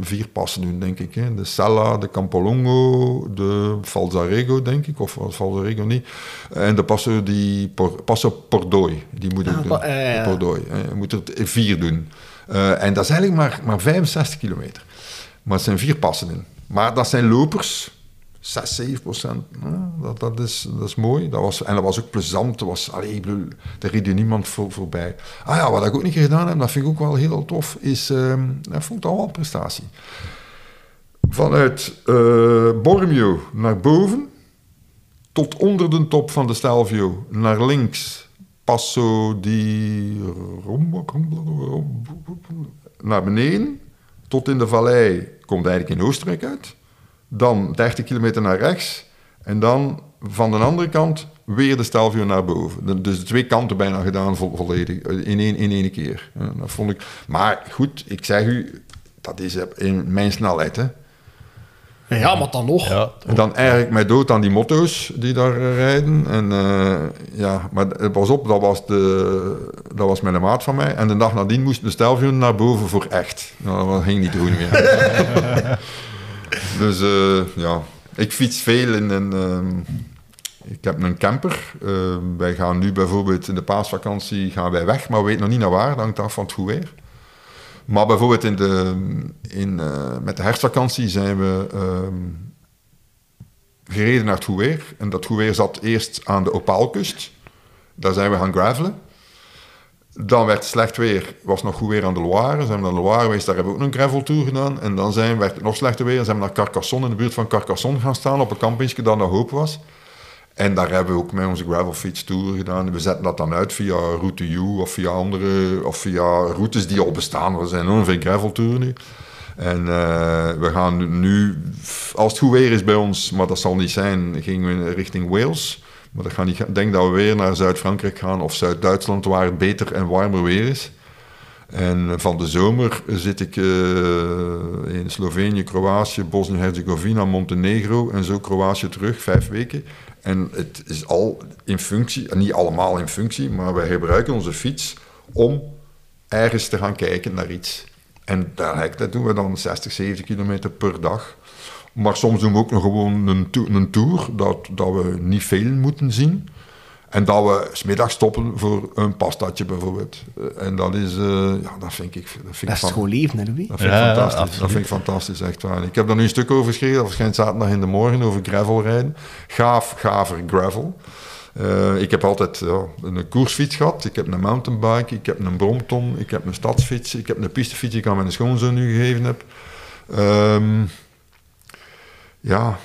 vier passen doen, denk ik. Hè. De Sella, de Campolongo, de Falzarego, denk ik. Of Falzarego niet. En de Passo, di Por, Passo Pordoi. Die moet ook Ah, doen. Pordoi. hè. Je moet er t- vier doen. Eh, en dat is eigenlijk maar, maar 65 kilometer. Maar het zijn vier passen in. Maar dat zijn lopers. 6, 7 procent. Dat, dat, is, dat is mooi. Dat was, en dat was ook plezant. Dat was, allee, bedoel, daar reed niemand voor, voorbij. Ah ja, wat ik ook niet gedaan heb, dat vind ik ook wel heel tof, is... ehm, dat vond al wel een prestatie. Vanuit eh, Bormio naar boven, tot onder de top van de Stelvio, naar links, Passo di Rombo, naar beneden, tot in de vallei, komt eigenlijk in Oostenrijk uit. Dan 30 kilometer naar rechts. En dan van de andere kant weer de Stelvio naar boven. Dus de twee kanten bijna gedaan vo- volledig. eh, In één, in één keer. Dat vond ik... Maar goed, ik zeg u, dat is in mijn snelheid. Hè. Ja, maar dan nog. Ja, En dan eigenlijk mij dood aan die motto's die daar eh, rijden. En eh, ja, maar eh, pas op, dat was, de, dat was mijn maat van mij. En de dag nadien moest de Stelvio naar boven voor echt. Nou, dat ging niet goed meer. dus ja, ik fiets veel in een... ehm, ik heb een camper. Wij gaan nu bijvoorbeeld in de paasvakantie gaan wij weg, maar we weten nog niet naar waar. Dat hangt af van het goed weer. Maar bijvoorbeeld in de, in, eh, met de herfstvakantie zijn we ehm, gereden naar het. En dat goed weer zat eerst aan de Opaalkust. Daar zijn we gaan gravelen. Dan werd het slecht weer, was nog goed weer aan de Loire. Zijn we naar de Loire geweest, daar hebben we ook een graveltour gedaan. En dan zijn, werd het nog slechter weer zijn we naar Carcassonne, in de buurt van Carcassonne gaan staan, op een campingje dat naar Hoop was. En daar hebben we ook met onze gravelfiets tour gedaan. We zetten dat dan uit via Route U of via andere, of via routes die al bestaan. Er zijn enorm veel graveltouren nu. En eh, we gaan nu, als het goed weer is bij ons, maar dat zal niet zijn, gingen we richting Wales. Maar ik denk dat we weer naar Zuid-Frankrijk gaan of Zuid-Duitsland, waar het beter en warmer weer is. En van de zomer zit ik eh, in Slovenië, Kroatië, Bosnië-Herzegovina, Montenegro en zo Kroatië terug, vijf weken. En het is al in functie, en niet allemaal in functie, maar wij gebruiken onze fiets om ergens te gaan kijken naar iets. En daar, dat doen we dan 60, 70 kilometer per dag. Maar soms doen we ook nog gewoon een, een tour, dat, dat we niet veel moeten zien. En dat we smiddag stoppen voor een pastatje bijvoorbeeld. En dat is, eh, ja, dat vind ik, dat vind Dat ik is gewoon leven, hè, Louis? dat vind ik Ja, fantastisch. Dat absoluut. vind ik fantastisch, echt waar. Ik heb daar nu een stuk over geschreven, dat verschijnt zaterdag in de morgen, over gravelrijden. Gaaf, gaver gravel. Eh, ik heb altijd ja, een koersfiets gehad, ik heb een mountainbike, ik heb een bromton, ik heb een stadsfiets, ik heb een pistefiets die ik aan mijn schoonzoon nu gegeven heb. Ehm, ja,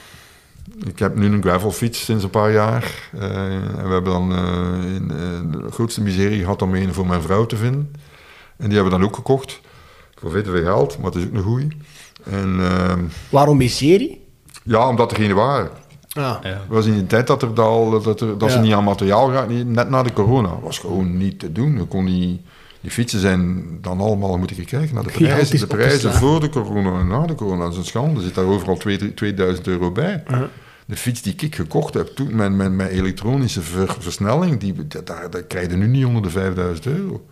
ik heb nu een gravelfiets sinds een paar jaar. Eh, en we hebben dan eh, in, eh, de grootste miserie gehad om een voor mijn vrouw te vinden. En die hebben we dan ook gekocht. Voor veel te veel geld, maar het is ook een goeie. En ehm, Waarom miserie? ja, omdat er geen waren. Ah. Ja. Het was in die tijd dat, er al, dat, er, dat ze niet aan materiaal gaan, net na de corona. Dat was gewoon niet te doen. Je kon die, die fietsen zijn dan allemaal, moet ik kijken naar de prijzen. De prijzen voor de corona en na de corona. Dat is een schande. Er zit daar overal twee- 2000 euro bij. De fiets die ik gekocht heb toen, met, met, met elektronische ver- versnelling, die, dat- daar, daar krijg je nu niet onder de 5000 euro.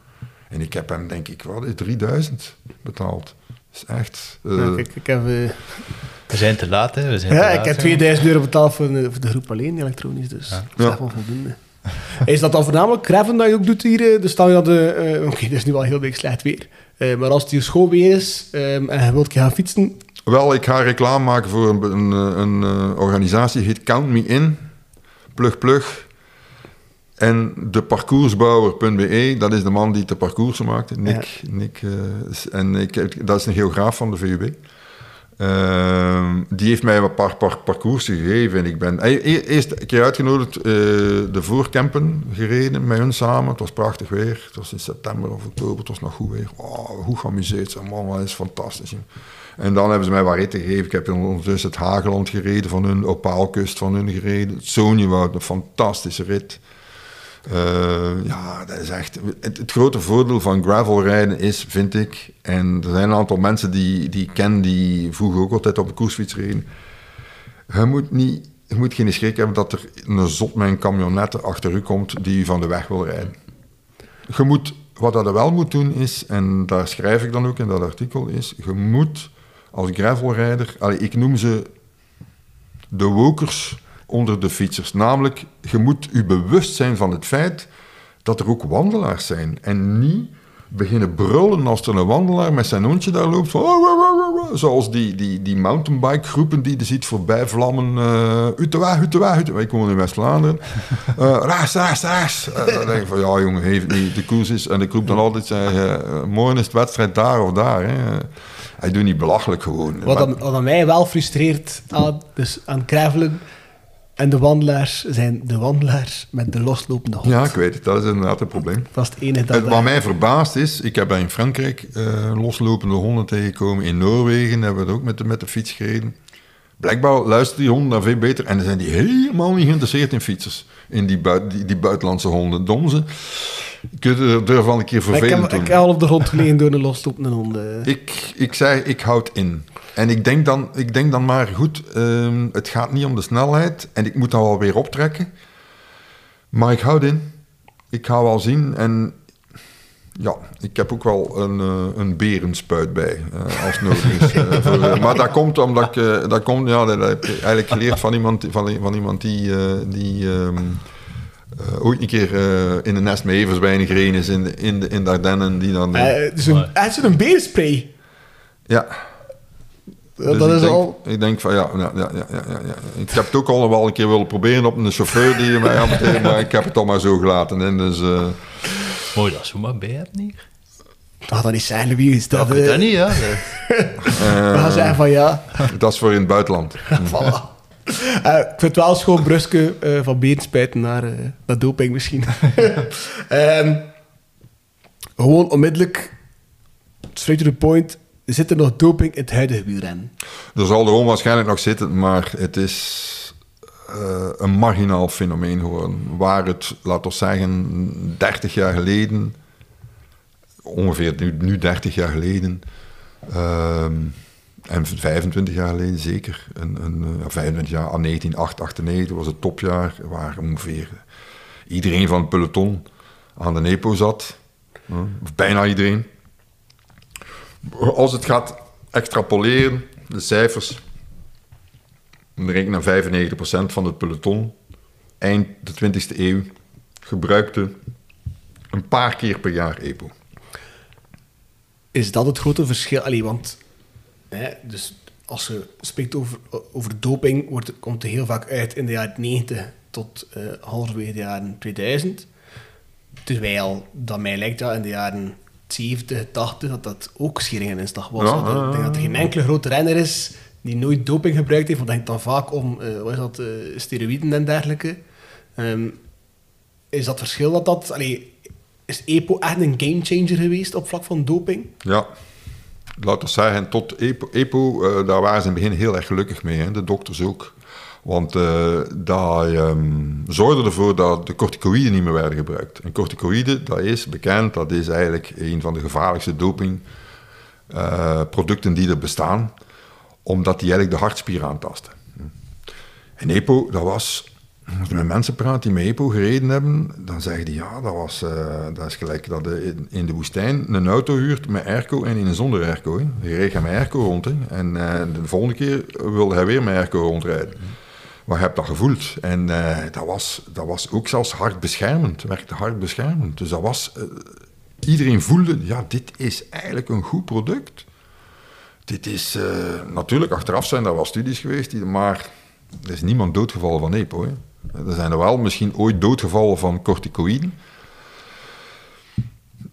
En ik heb hem, denk ik, wat, is 3000 betaald. Dat is echt... eh, Ja, kijk, ik heb, eh, We zijn te laat, hè. We zijn ja, te ik heb hè. 2000 euro betaald voor de, voor de groep alleen, elektronisch, dus dat is Ja. echt wel voldoende. Is dat dan voornamelijk Graven dat je ook doet hier? eh, Dus stel je dat de... eh, Oké, dat is nu wel heel week slecht weer. Eh, maar als het hier schoon weer is ehm, en je wilt gaan fietsen... Wel, ik ga reclame maken voor een, een, een, organisatie, die heet Count Me In. Plug Plug. En de parcoursbouwer.be, dat is de man die de parcoursen maakt. Nick, Nick en ik, dat is een geograaf van de VUB. Ehm, die heeft mij een paar, paar parcoursen gegeven en ik ben e- e- eerst een keer uitgenodigd eh, de voorkempen gereden met hun samen. Het was prachtig weer. Het was in september of oktober, het was nog goed weer. Oh, goed geamuseerd. Zeg, man, dat is fantastisch. En dan hebben ze mij wat ritten gegeven. Ik heb ondertussen het Hageland gereden van hun, Opaalkust van hun gereden. Het een fantastische rit. Eh, ja, dat is echt... Het, grote voordeel van gravelrijden is, vind ik... En er zijn een aantal mensen die, die ik ken, die vroeger ook altijd op een koersfiets reden. Je moet, niet, je moet geen schrik hebben dat er een zot met een camionet achter u komt die u van de weg wil rijden. Je moet, wat dat wel moet doen is, en daar schrijf ik dan ook in dat artikel, is je moet als gravelrijder, allee, ik noem ze de wokers onder de fietsers. Namelijk, je moet je bewust zijn van het feit dat er ook wandelaars zijn. En niet beginnen brullen als er een wandelaar met zijn hondje daar loopt. Van, "Oh, oh, oh, oh, oh." zoals die, die, die mountainbike groepen die je ziet voorbij vlammen. de de uit de weg. Ik woon in West-Vlaanderen. Eh raas, raas, raas. Eh, dan denk ik van, ja jongen, heeft niet de koers is. En ik roep dan altijd, zeggen, morgen is het wedstrijd daar of daar. Hè. Hij doet niet belachelijk gewoon. Wat, dan, wat dan mij wel frustreert aan, dus aan gravelen en de wandelaars zijn de wandelaars met de loslopende hond. Ja, ik weet het. Dat is inderdaad het probleem. Dat is het enige dat... Het, wat mij verbaast is, ik heb daar in Frankrijk eh, loslopende honden tegengekomen. In Noorwegen hebben we het ook met de, met de fiets gereden. Blijkbaar luisteren die honden daar veel beter. En dan zijn die helemaal niet geïnteresseerd in fietsers. In die, bui- die, die buitenlandse honden. Je er durf al een keer ik, vervelend heb, doen. ik heb al op de grond gelegen door een loslopende hond. eh. Ik, ik zei, ik houd in. En ik denk dan, ik denk dan maar, goed, ehm, het gaat niet om de snelheid. En ik moet dan wel weer optrekken. Maar ik houd in. Ik ga wel zien. En ja, ik heb ook wel een, eh, een berenspuit bij, eh, als nodig is. Eh, voor, maar dat komt omdat ik, dat komt, ja, dat heb ik eigenlijk geleerd van iemand, van, van iemand die, die ehm, eh, ooit een keer in een nest met everzwijnen gereden is in de, in de, in de Ardennen. Die dan, Eh, dus een, hij is een berenspray. ja, Dus dat ik is denk, al... Ik denk van ja, ja, ja, ja, ja. Ik heb het ook al wel een keer willen proberen op een chauffeur die je mij hanteert, maar ik heb het al maar zo gelaten. En dus, Mooi dat zo maar bij hier. Dat dat niet zijn, wie is dat? Dat weet eh, dat niet, ja. We gaan zeggen van ja. dat is voor in het buitenland. Voilà. Eh, ik vind het wel schoon bruske eh, van berenspijten naar, eh, naar doping misschien. Ehm, gewoon onmiddellijk, straight to the point, zit er nog doping in het huidige wielrennen? Er zal er onwaarschijnlijk nog zitten, maar het is eh, een marginaal fenomeen geworden. Waar het, laten we zeggen, 30 jaar geleden, ongeveer nu, nu 30 jaar geleden, ehm, en 25 jaar geleden zeker, een, een, eh, ja, 25 jaar, aan 1998 was het topjaar, waar ongeveer iedereen van het peloton aan de nepo zat. Of bijna iedereen. Als het gaat extrapoleren, de cijfers, dan rekenen 95% van het peloton eind de 20e eeuw gebruikte een paar keer per jaar EPO. Is dat het grote verschil? Allee, want hè, dus als je spreekt over, over doping, wordt, komt het heel vaak uit in de jaren 90 tot eh halverwege de jaren 2000. Terwijl dat mij lijkt dat in de jaren 70, 80 dat dat ook schering en inslag was. Ja, Dat- ja, ik denk dat er geen enkele grote renner is die nooit doping gebruikt heeft, want dat gaat dan vaak om wat is dat, eh, steroïden en dergelijke. Ehm, is dat verschil dat dat... Allee, is EPO echt een gamechanger geweest op vlak van doping? Ja, laten we zeggen, tot EPO, eh, daar waren ze in het begin heel erg gelukkig mee, hè? de dokters ook. Want eh dat ehm, zorgde ervoor dat de corticoïden niet meer werden gebruikt. En corticoïden, dat is bekend, dat is eigenlijk een van de gevaarlijkste dopingproducten die er bestaan, omdat die eigenlijk de hartspier aantasten. En EPO, dat was, als je met mensen praat die met EPO gereden hebben, dan zeggen die ja, dat, was, eh, dat is gelijk dat je in, in de woestijn een auto huurt met airco en een zonder airco. Hè. Je reed met airco rond hè. en eh, de volgende keer wil hij weer met airco rondrijden. Maar je hebt dat gevoeld. En eh, dat, was, dat was ook zelfs hartbeschermend, werkte hartbeschermend. Dus dat was, iedereen voelde, ja, dit is eigenlijk een goed product. Dit is, eh, natuurlijk, achteraf zijn er wel studies geweest, maar er is niemand doodgevallen van EPO. Hè. Er zijn er wel misschien ooit doodgevallen van corticoïden.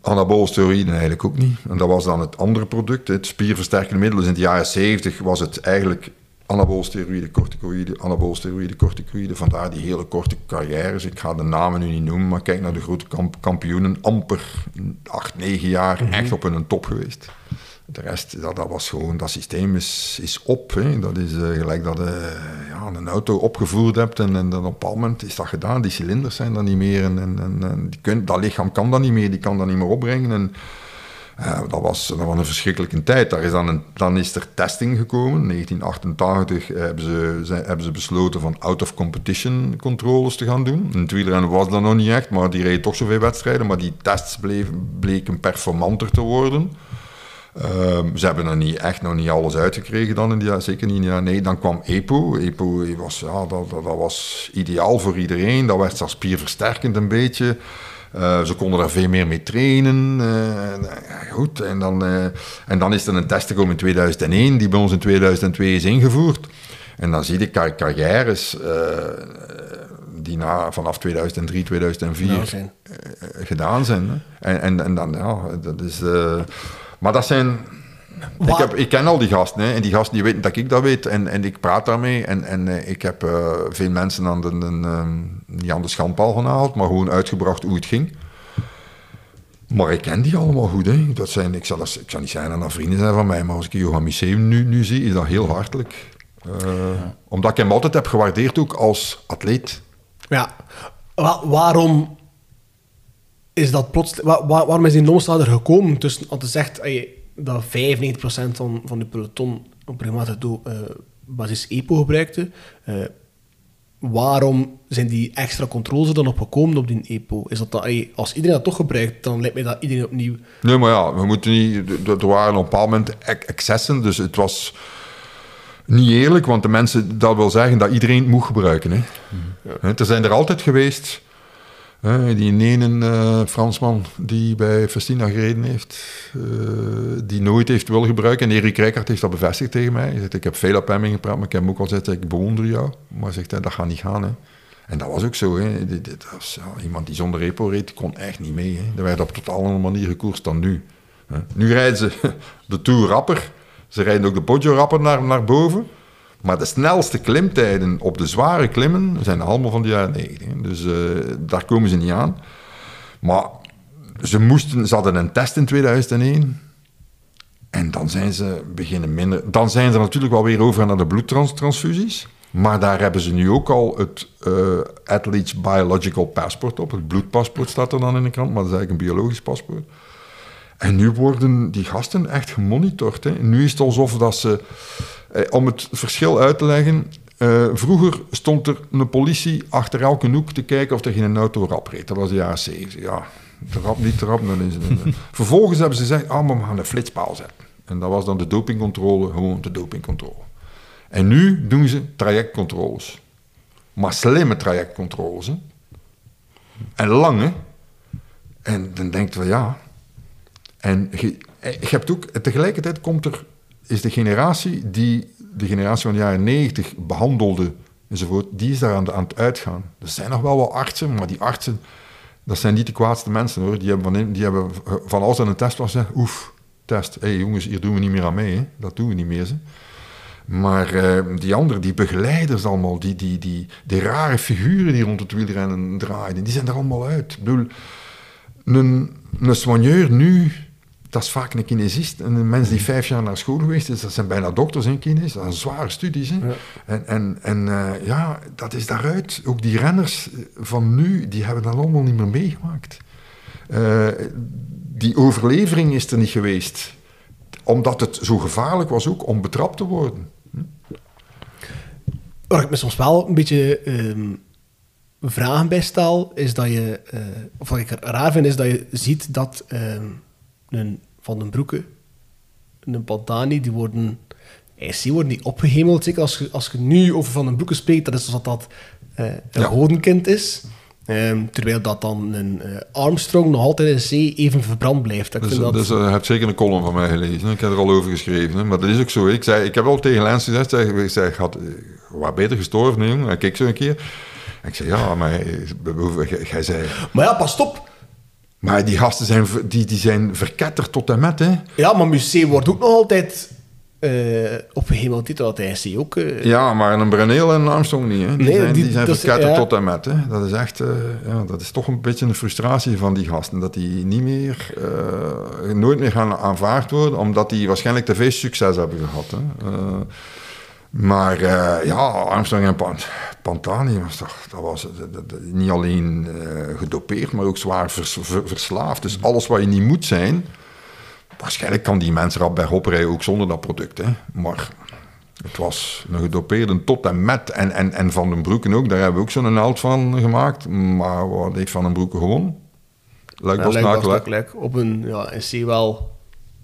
Anabole steroïden eigenlijk ook niet. En dat was dan het andere product, het spierversterkende middel. Dus in de jaren 70 was het eigenlijk anabole steroïden, corticoïden, anabole steroïden, corticoïden. Vandaar die hele korte carrières. Ik ga de namen nu niet noemen, maar kijk naar de grote kamp- kampioenen. Amper acht, negen jaar echt op hun top geweest. De rest, dat, dat was gewoon, dat systeem is, is op. Dat is eh, gelijk dat je ja, een auto opgevoerd hebt en, en dan op een bepaald moment is dat gedaan. Die cilinders zijn dan niet meer en, en, en, die dat lichaam kan dat niet meer, die kan dat niet meer opbrengen. En, eh, dat, was, dat was een verschrikkelijke tijd. Daar is dan, een, dan is er testing gekomen. In 1988 hebben ze, hebben ze besloten van out-of-competition controles te gaan doen. In het wielrennen was dat nog niet echt, maar die reden toch zoveel wedstrijden. Maar die tests bleken performanter te worden. Ehm, ze hebben er niet, echt nog niet alles uitgekregen dan in die zeker niet in die. Nee, dan kwam EPO. EPO was, ja, dat, dat, dat was ideaal voor iedereen. Dat werd zelfs spierversterkend een beetje. Eh, ze konden daar veel meer mee trainen. eh, ja, goed, en dan, eh, en dan is er een test gekomen in 2001, die bij ons in 2002 is ingevoerd. En dan zie je car- carrières eh, die na, vanaf 2003, 2004 Nou, zijn. eh, gedaan zijn. Hè. En, en, en dan, ja, dat is... maar dat zijn... Ik, Waar- heb, ik ken al die gasten, hè, en die gasten die weten dat ik dat weet, en, en ik praat daarmee. En, en eh, ik heb eh, veel mensen aan de, ehm, niet aan de schandpaal gehaald, maar gewoon uitgebracht hoe het ging. Maar ik ken die allemaal goed. Hè. Dat zijn, ik, zal, ik zal niet zeggen dat dat vrienden zijn van mij, maar als ik Johan Museum nu, nu zie, is dat heel hartelijk. Eh, Omdat ik hem altijd heb gewaardeerd ook als atleet. Ja, wa- waarom is dat plots... wa- wa- waarom is die nomslag er gekomen tussen... Want je zegt dat 95% van, van de peloton op regelmatig do- eh, basis EPO gebruikte. Eh, waarom zijn die extra controles er dan op gekomen op die EPO? Is dat ey, als iedereen dat toch gebruikt, dan lijkt mij dat iedereen opnieuw... Nee, maar ja, we moeten niet. Er waren op een bepaald moment ex- excessen, dus het was niet eerlijk, want de mensen, dat wil zeggen dat iedereen het moet gebruiken. Hè. Hè, Er zijn er altijd geweest. Die ene eh, Fransman die bij Festina gereden heeft, eh, die nooit heeft willen gebruiken. En Erik Rijkaard heeft dat bevestigd tegen mij. Hij zegt, ik heb veel op hem ingepraat, maar ik heb hem ook al gezegd, ik bewonder jou. Maar zegt dat gaat niet gaan. Hè. En dat was ook zo. Hè. Was, ja, iemand die zonder repo reed, kon echt niet mee. Hè. Er werd op totaal andere manier gekoerst dan nu. Nu rijden ze de Tour rapper. Ze rijden ook de Poggio rapper naar, naar boven. Maar de snelste klimtijden op de zware klimmen zijn allemaal van de jaren 90. hè. Dus eh, daar komen ze niet aan. Maar ze, moesten, ze hadden een test in 2001. En dan zijn ze beginnen minder. Dan zijn ze natuurlijk wel weer over naar de bloedtransfusies. Maar daar hebben ze nu ook al het eh, Athletes Biological Passport op. Het bloedpaspoort staat er dan in de krant, maar dat is eigenlijk een biologisch paspoort. En nu worden die gasten echt gemonitord. Hè. Nu is het alsof dat ze, eh, om het verschil uit te leggen, eh, vroeger stond er een politie achter elke hoek te kijken of er geen auto rap reed. Dat was de jaren 70. Ja, de rap niet te rap. Dan is het een- Vervolgens hebben ze gezegd, ah, maar we gaan een flitspaal zetten. En dat was dan de dopingcontrole, gewoon de dopingcontrole. En nu doen ze trajectcontroles. Maar slimme trajectcontroles. Hè. En lang, hè. En dan denkt we, ja. En eh, je hebt ook, tegelijkertijd komt er, is de generatie die de generatie van de jaren 90 behandelde, enzovoort, die is daar aan, de- aan het uitgaan. Er zijn nog wel wat artsen, maar die artsen, dat zijn niet de kwaadste mensen hoor. Die hebben van, die hebben van als er een test was, hè, oef, test. Hé hey, jongens, hier doen we niet meer aan mee, dat doen we niet meer. Ze. Maar eh, die anderen, die begeleiders allemaal, die, die, die, die rare figuren die rond het wielrennen draaiden, die zijn er allemaal uit. Ik bedoel, een, een soigneur nu, dat is vaak een kinesist. En een mens die vijf jaar naar school geweest is, dat zijn bijna dokters in kines. Dat zijn zware studies. Hè. En, en, en eh, ja, dat is daaruit. Ook die renners van nu, die hebben dat allemaal niet meer meegemaakt. Eh, die overlevering is er niet geweest. Omdat het zo gevaarlijk was ook om betrapt te worden. Waar ik me soms wel een beetje ehm, vragen bij stel, is dat je, eh, of wat ik raar vind, is dat je ziet dat ehm, een Van den Broeke, een Pantani, die worden, IC worden die opgehemeld. Zeker als je, als je nu over Van den Broeke spreekt, dat is alsof dat eh, een Ja. godenkind is. Ehm, terwijl dat dan een eh, Armstrong nog altijd in zee even verbrand blijft. Ik Dus, vind dat... dus eh, je hebt zeker een column van mij gelezen. Ik heb er al over geschreven. hè. Maar dat is ook zo. Ik, zei, ik heb al tegen Lens gezegd, zeg, ik zei, had eh, wat beter gestorven, jongen. Hij keek zo een keer. En ik zei, ja, maar eh, jij zei... Maar ja, pas op. Maar die gasten zijn, die, die zijn verketterd tot en met, hè. Ja, maar Museum wordt ook nog altijd eh opgehemeld. Dit dat IC ook... eh, Ja, maar een Bruneel en een Armstrong niet. Hè. Die, Nee, zijn, die- die zijn verketterd ja. tot en met. Hè. Dat is echt, eh, ja, dat is toch een beetje een frustratie van die gasten. Dat die niet meer, nooit meer gaan aanvaard worden, omdat die waarschijnlijk te veel succes hebben gehad. Hè. Maar eh, ja, Armstrong en Pan- Pantani was toch, dat was dat- dat- niet alleen eh, gedopeerd, maar ook zwaar vers- ver- verslaafd. Dus alles wat je niet moet zijn, waarschijnlijk kan die mens rap bij oprijden ook zonder dat product. Hè. Maar het was een gedopeerde tot en met. En, en, en Van den Broeken ook, daar hebben we ook zo'n held van gemaakt. Maar wat heeft Van den Broeken Ja, lijkt snakel, hè? gelijk op een ja, NC wel.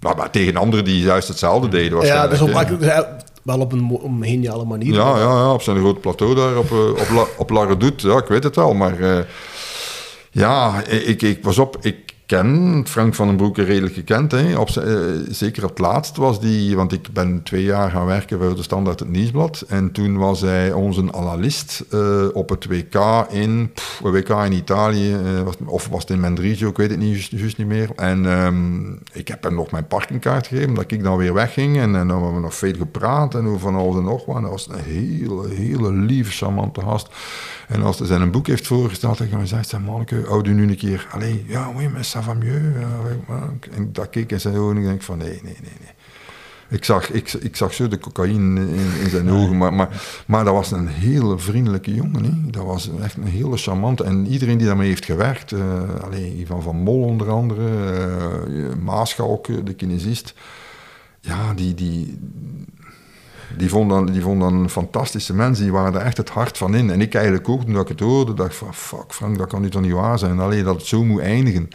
Nou, maar tegen anderen die juist hetzelfde deden Ja, waarschijnlijk. dus op, wel op een, op een geniale manier. Ja, ja, ja, op zijn grote plateau daar op, eh, op, La, op La Redoute. Ja, ik weet het wel, maar... eh, ja, ik, ik, pas op, ik ken Frank van den Broeke redelijk gekend. Hè. Op, eh, zeker het laatst was die... Want ik ben twee jaar gaan werken voor de Standaard het Nieuwsblad. En toen was hij onze analist eh, op het WK in... pff, WK in Italië. eh, of was het in Mendrisio, ik weet het niet, juist, niet meer. En ehm, ik heb hem nog mijn parkingkaart gegeven, dat ik dan weer wegging. En, dan hebben we nog veel gepraat en over van alles en nog wat. En dat was een hele, hele lieve, charmante gast. En als hij zijn een boek heeft voorgesteld, dan hij gezegd, zeg manneke, hou u nu een keer, allee, ja, oui, mais ça va mieux. Maar- En dat keek in zijn ogen en ik denk van, nee, nee, nee, nee. Ik zag, ik, ik zag zo de cocaïne in, in zijn ogen, maar, maar, maar dat was een hele vriendelijke jongen. Hè. Dat was echt een hele charmante. En iedereen die daarmee heeft gewerkt, eh allee, Ivan van Mol onder andere, eh Maaschalk, de kinesist, ja, die, die, die vonden dan, die vonden dan fantastische mensen, die waren er echt het hart van in. En ik eigenlijk ook, toen ik het hoorde, dacht ik van, fuck Frank, dat kan nu toch niet waar zijn, alleen dat het zo moet eindigen.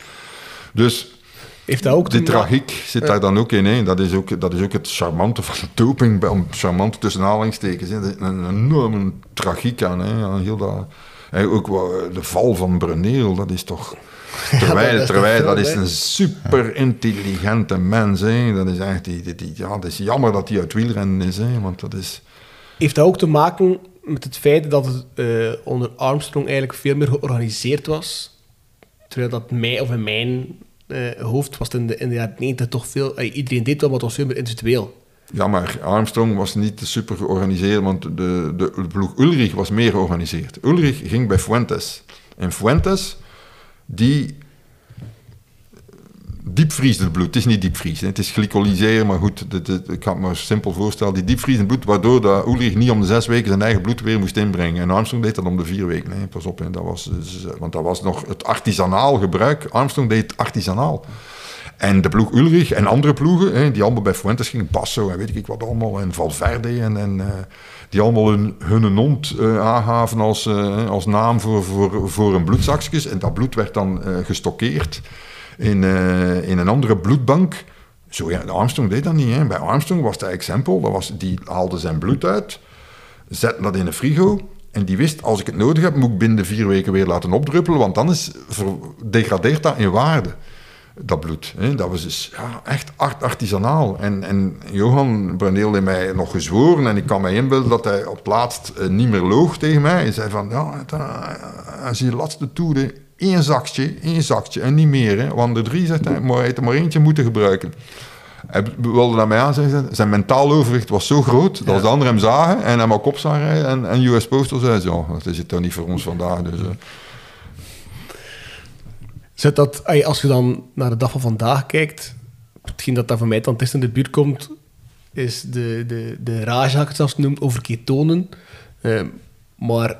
Dus Heeft dat ook die te- tragiek zit daar dan ook in. Hè. Dat, is ook, dat is ook het charmante van de doping, om charmante tussen aanhalingstekens. Hè. Er zit een enorme tragiek aan. Hè. aan heel dat, en ook wel, de val van Bruneel, dat is toch... Terwijl, dat is terwijl dat is een super intelligente mens. Hè. Dat is echt, die, die, die- ja, het is jammer dat hij uit wielrennen is, hè, want dat is... Heeft dat ook te maken met het feit dat het eh, onder Armstrong eigenlijk veel meer georganiseerd was? Terwijl dat mij, of in mijn eh, hoofd was in de, in de jaren 90 toch veel... iedereen deed wel, maar het was veel meer individueel. Ja, maar Armstrong was niet super georganiseerd, want de, de, de ploeg Ulrich was meer georganiseerd. Ulrich ging bij Fuentes. En Fuentes, die diepvriest het bloed. Het is niet diepvriezen, het is glycolyseren, maar goed, ik kan het me simpel voorstellen. Die diepvriest het bloed, waardoor dat Ulrich niet om de zes weken zijn eigen bloed weer moest inbrengen. En Armstrong deed dat om de vier weken. Nee, pas op, hè, dat was, dus, want dat was nog het artisanaal gebruik. Armstrong deed het artisanaal. En de ploeg Ulrich en andere ploegen, hè, die allemaal bij Fuentes gingen, Passo en weet ik wat allemaal, en Valverde, en, en, eh, die allemaal hun, hun hond eh, aangaven als, eh, als naam voor, voor, voor een bloedzakjes. En dat bloed werd dan eh, gestockeerd in, in een andere bloedbank. Zo, ja, Armstrong deed dat niet. Hè. Bij Armstrong was eigenlijk simpel. Dat was, die haalde zijn bloed uit, zette dat in een frigo En die wist, als ik het nodig heb, moet ik binnen vier weken weer laten opdruppelen, want anders ver- degradeert dat in waarde, dat bloed. Hè. Dat was dus ja, echt art artisanaal. En, en Johan Bruneel heeft mij nog gezworen, en ik kan me inbeelden dat hij op het laatst eh, niet meer loog tegen mij. Hij zei van, ja, eh, als je de laatste toeren, één zakje, één zakje, en niet meer. Hè. Want de drie, zegt hij, maar hij heeft er maar eentje moeten gebruiken. Hij wilde naar mij aan zeggen, zijn mentaal overwicht was zo groot dat als de anderen hem zagen en hem ook op zagen rijden en, en US Postal zei ze, ja, dat is het toch niet voor ons vandaag. Dus, eh. Zit dat, als je dan naar de dag van vandaag kijkt, hetgeen dat daar voor mij dan het in de buurt komt, is de, de, de rage, had ik het zelfs noemt, over ketonen. Eh, maar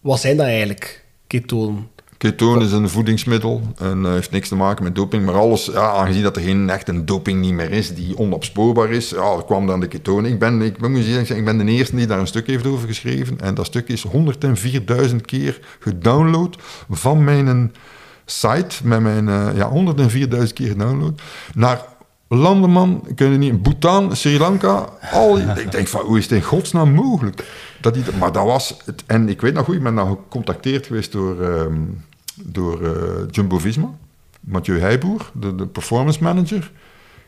wat zijn dat eigenlijk, ketonen? Ketoon is een voedingsmiddel en eh, heeft niks te maken met doping. Maar alles, ja, aangezien dat er geen echt een doping niet meer is die onopspoorbaar is, ja, kwam dan de ketonen. Ik ben, ik, moet zeggen, ik ben de eerste die daar een stuk heeft over geschreven. En dat stuk is 104.000 keer gedownload van mijn site, met mijn, eh, ja, 104.000 keer gedownload, naar landen, man, kunnen niet, Bhutan, Sri Lanka, al, ik denk van, hoe is het in godsnaam mogelijk? Dat die, maar dat was het, en ik weet nog goed, ik ben dan gecontacteerd geweest door, ehm, door eh, Jumbo-Visma, Mathieu Heijboer, de, de performance manager.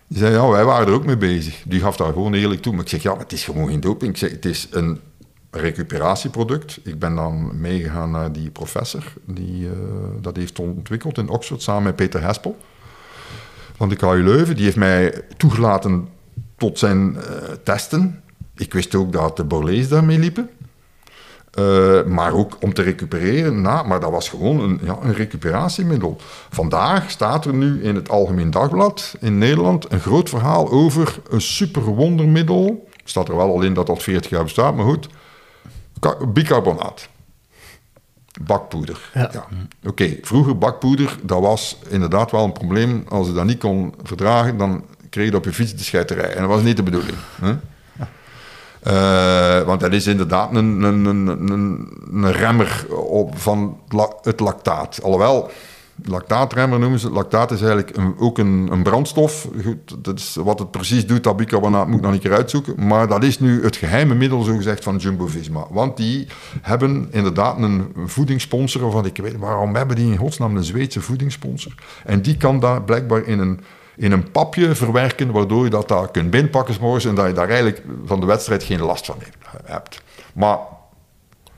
Die zei, ja, wij waren er ook mee bezig. Die gaf daar gewoon eerlijk toe. Maar ik zeg, ja, maar het is gewoon geen doping. Ik zeg, het is een recuperatieproduct. Ik ben dan meegegaan naar die professor, die eh, dat heeft ontwikkeld in Oxford, samen met Peter Hespel van de KU Leuven. Die heeft mij toegelaten tot zijn eh, testen. Ik wist ook dat de Borlees daarmee liepen. Eh, maar ook om te recupereren. Na, maar dat was gewoon een, ja, een recuperatiemiddel. Vandaag staat er nu in het Algemeen Dagblad in Nederland een groot verhaal over een super wondermiddel. Staat er wel al in dat dat 40 jaar bestaat, maar goed. Bicarbonaat. Bakpoeder. Ja. Ja. Oké, vroeger bakpoeder, dat was inderdaad wel een probleem. Als je dat niet kon verdragen, dan kreeg je op je fiets de scheiterij. En dat was niet de bedoeling. Hè? Eh, want dat is inderdaad een, een, een, een, een remmer op, van het lactaat. Alhoewel, lactaatremmer noemen ze het. Lactaat is eigenlijk een, ook een, een brandstof. Goed, dat is wat het precies doet, dat bicarbonaat moet ik nog een keer uitzoeken. Maar dat is nu het geheime middel, zogezegd, van Jumbo-Visma. Want die hebben inderdaad een voedingssponsor, waarvan ik weet, waarom hebben die in godsnaam een Zweedse voedingssponsor? En die kan daar blijkbaar in een in een papje verwerken, waardoor je dat daar kunt binnenpakken en dat je daar eigenlijk van de wedstrijd geen last van hebt. Maar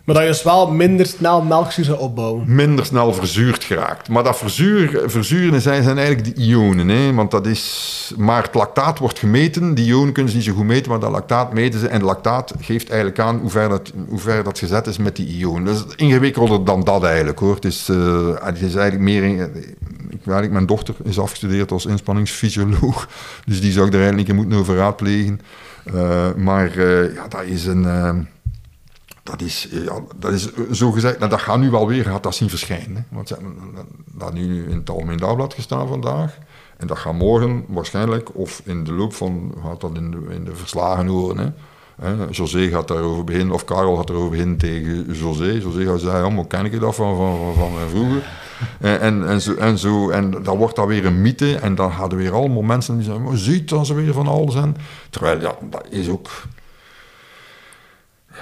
Maar dat je dus wel minder snel melkzuur zou opbouwen. minder snel verzuurd geraakt. Maar dat verzuur, verzuren zijn, zijn eigenlijk de ionen. Hè? Want dat is, maar het lactaat wordt gemeten. Die ionen kunnen ze niet zo goed meten, maar dat lactaat meten ze. En lactaat geeft eigenlijk aan hoe ver dat, hoe ver dat gezet is met die ionen. Dat is ingewikkelder dan dat eigenlijk. Hoor. Het, is, eh, het is eigenlijk meer... ik, mijn dochter is afgestudeerd als inspanningsfysioloog. Dus die zou ik er eigenlijk moeten over raadplegen. Eh, maar eh, ja, dat is een... eh, dat is, eh, ja, dat is eh, zo gezegd, nou, dat gaat nu wel weer, gaat dat zien verschijnen. Hè? Want ze hebben dat nu in het Algemeen Dagblad gestaan vandaag. En dat gaat morgen waarschijnlijk, of in de loop van, gaat dat in de, in de verslagen horen. Hè? Hè, José gaat daarover beginnen, of Karel gaat daarover beginnen tegen José. José gaat zeggen, maar ken ik dat van, van, van, van vroeger? En, en, en, zo, en zo, en dan wordt dat weer een mythe, en dan gaan er weer allemaal mensen die zeggen, ziet dat ze weer van alles zijn. Terwijl, ja, dat is ook...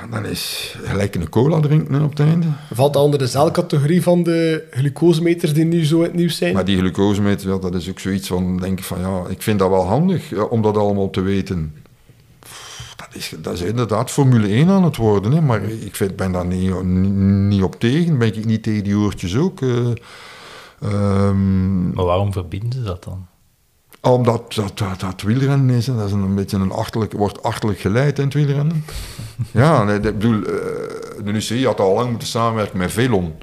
Ja, dan is gelijk een cola drinken hè, op het einde. Valt dat onder dezelfde categorie van de glucosemeters die nu zo in het nieuws zijn? Maar die glucosemeter, ja, dat is ook zoiets van, denk ik van, ja, ik vind dat wel handig ja, om dat allemaal te weten. Pff, Dat is, dat is inderdaad Formule 1 aan het worden, hè, maar ik vind, ben daar niet, niet, op tegen. Ben ik niet tegen die oortjes ook. eh. Ehm, Maar waarom verbieden ze dat dan? Omdat dat, dat, dat wielrennen is, dat is een, beetje een achterlijk, wordt achterlijk geleid in het wielrennen. ja, nee, ik bedoel, eh, de UCI had al lang moeten samenwerken met Velon.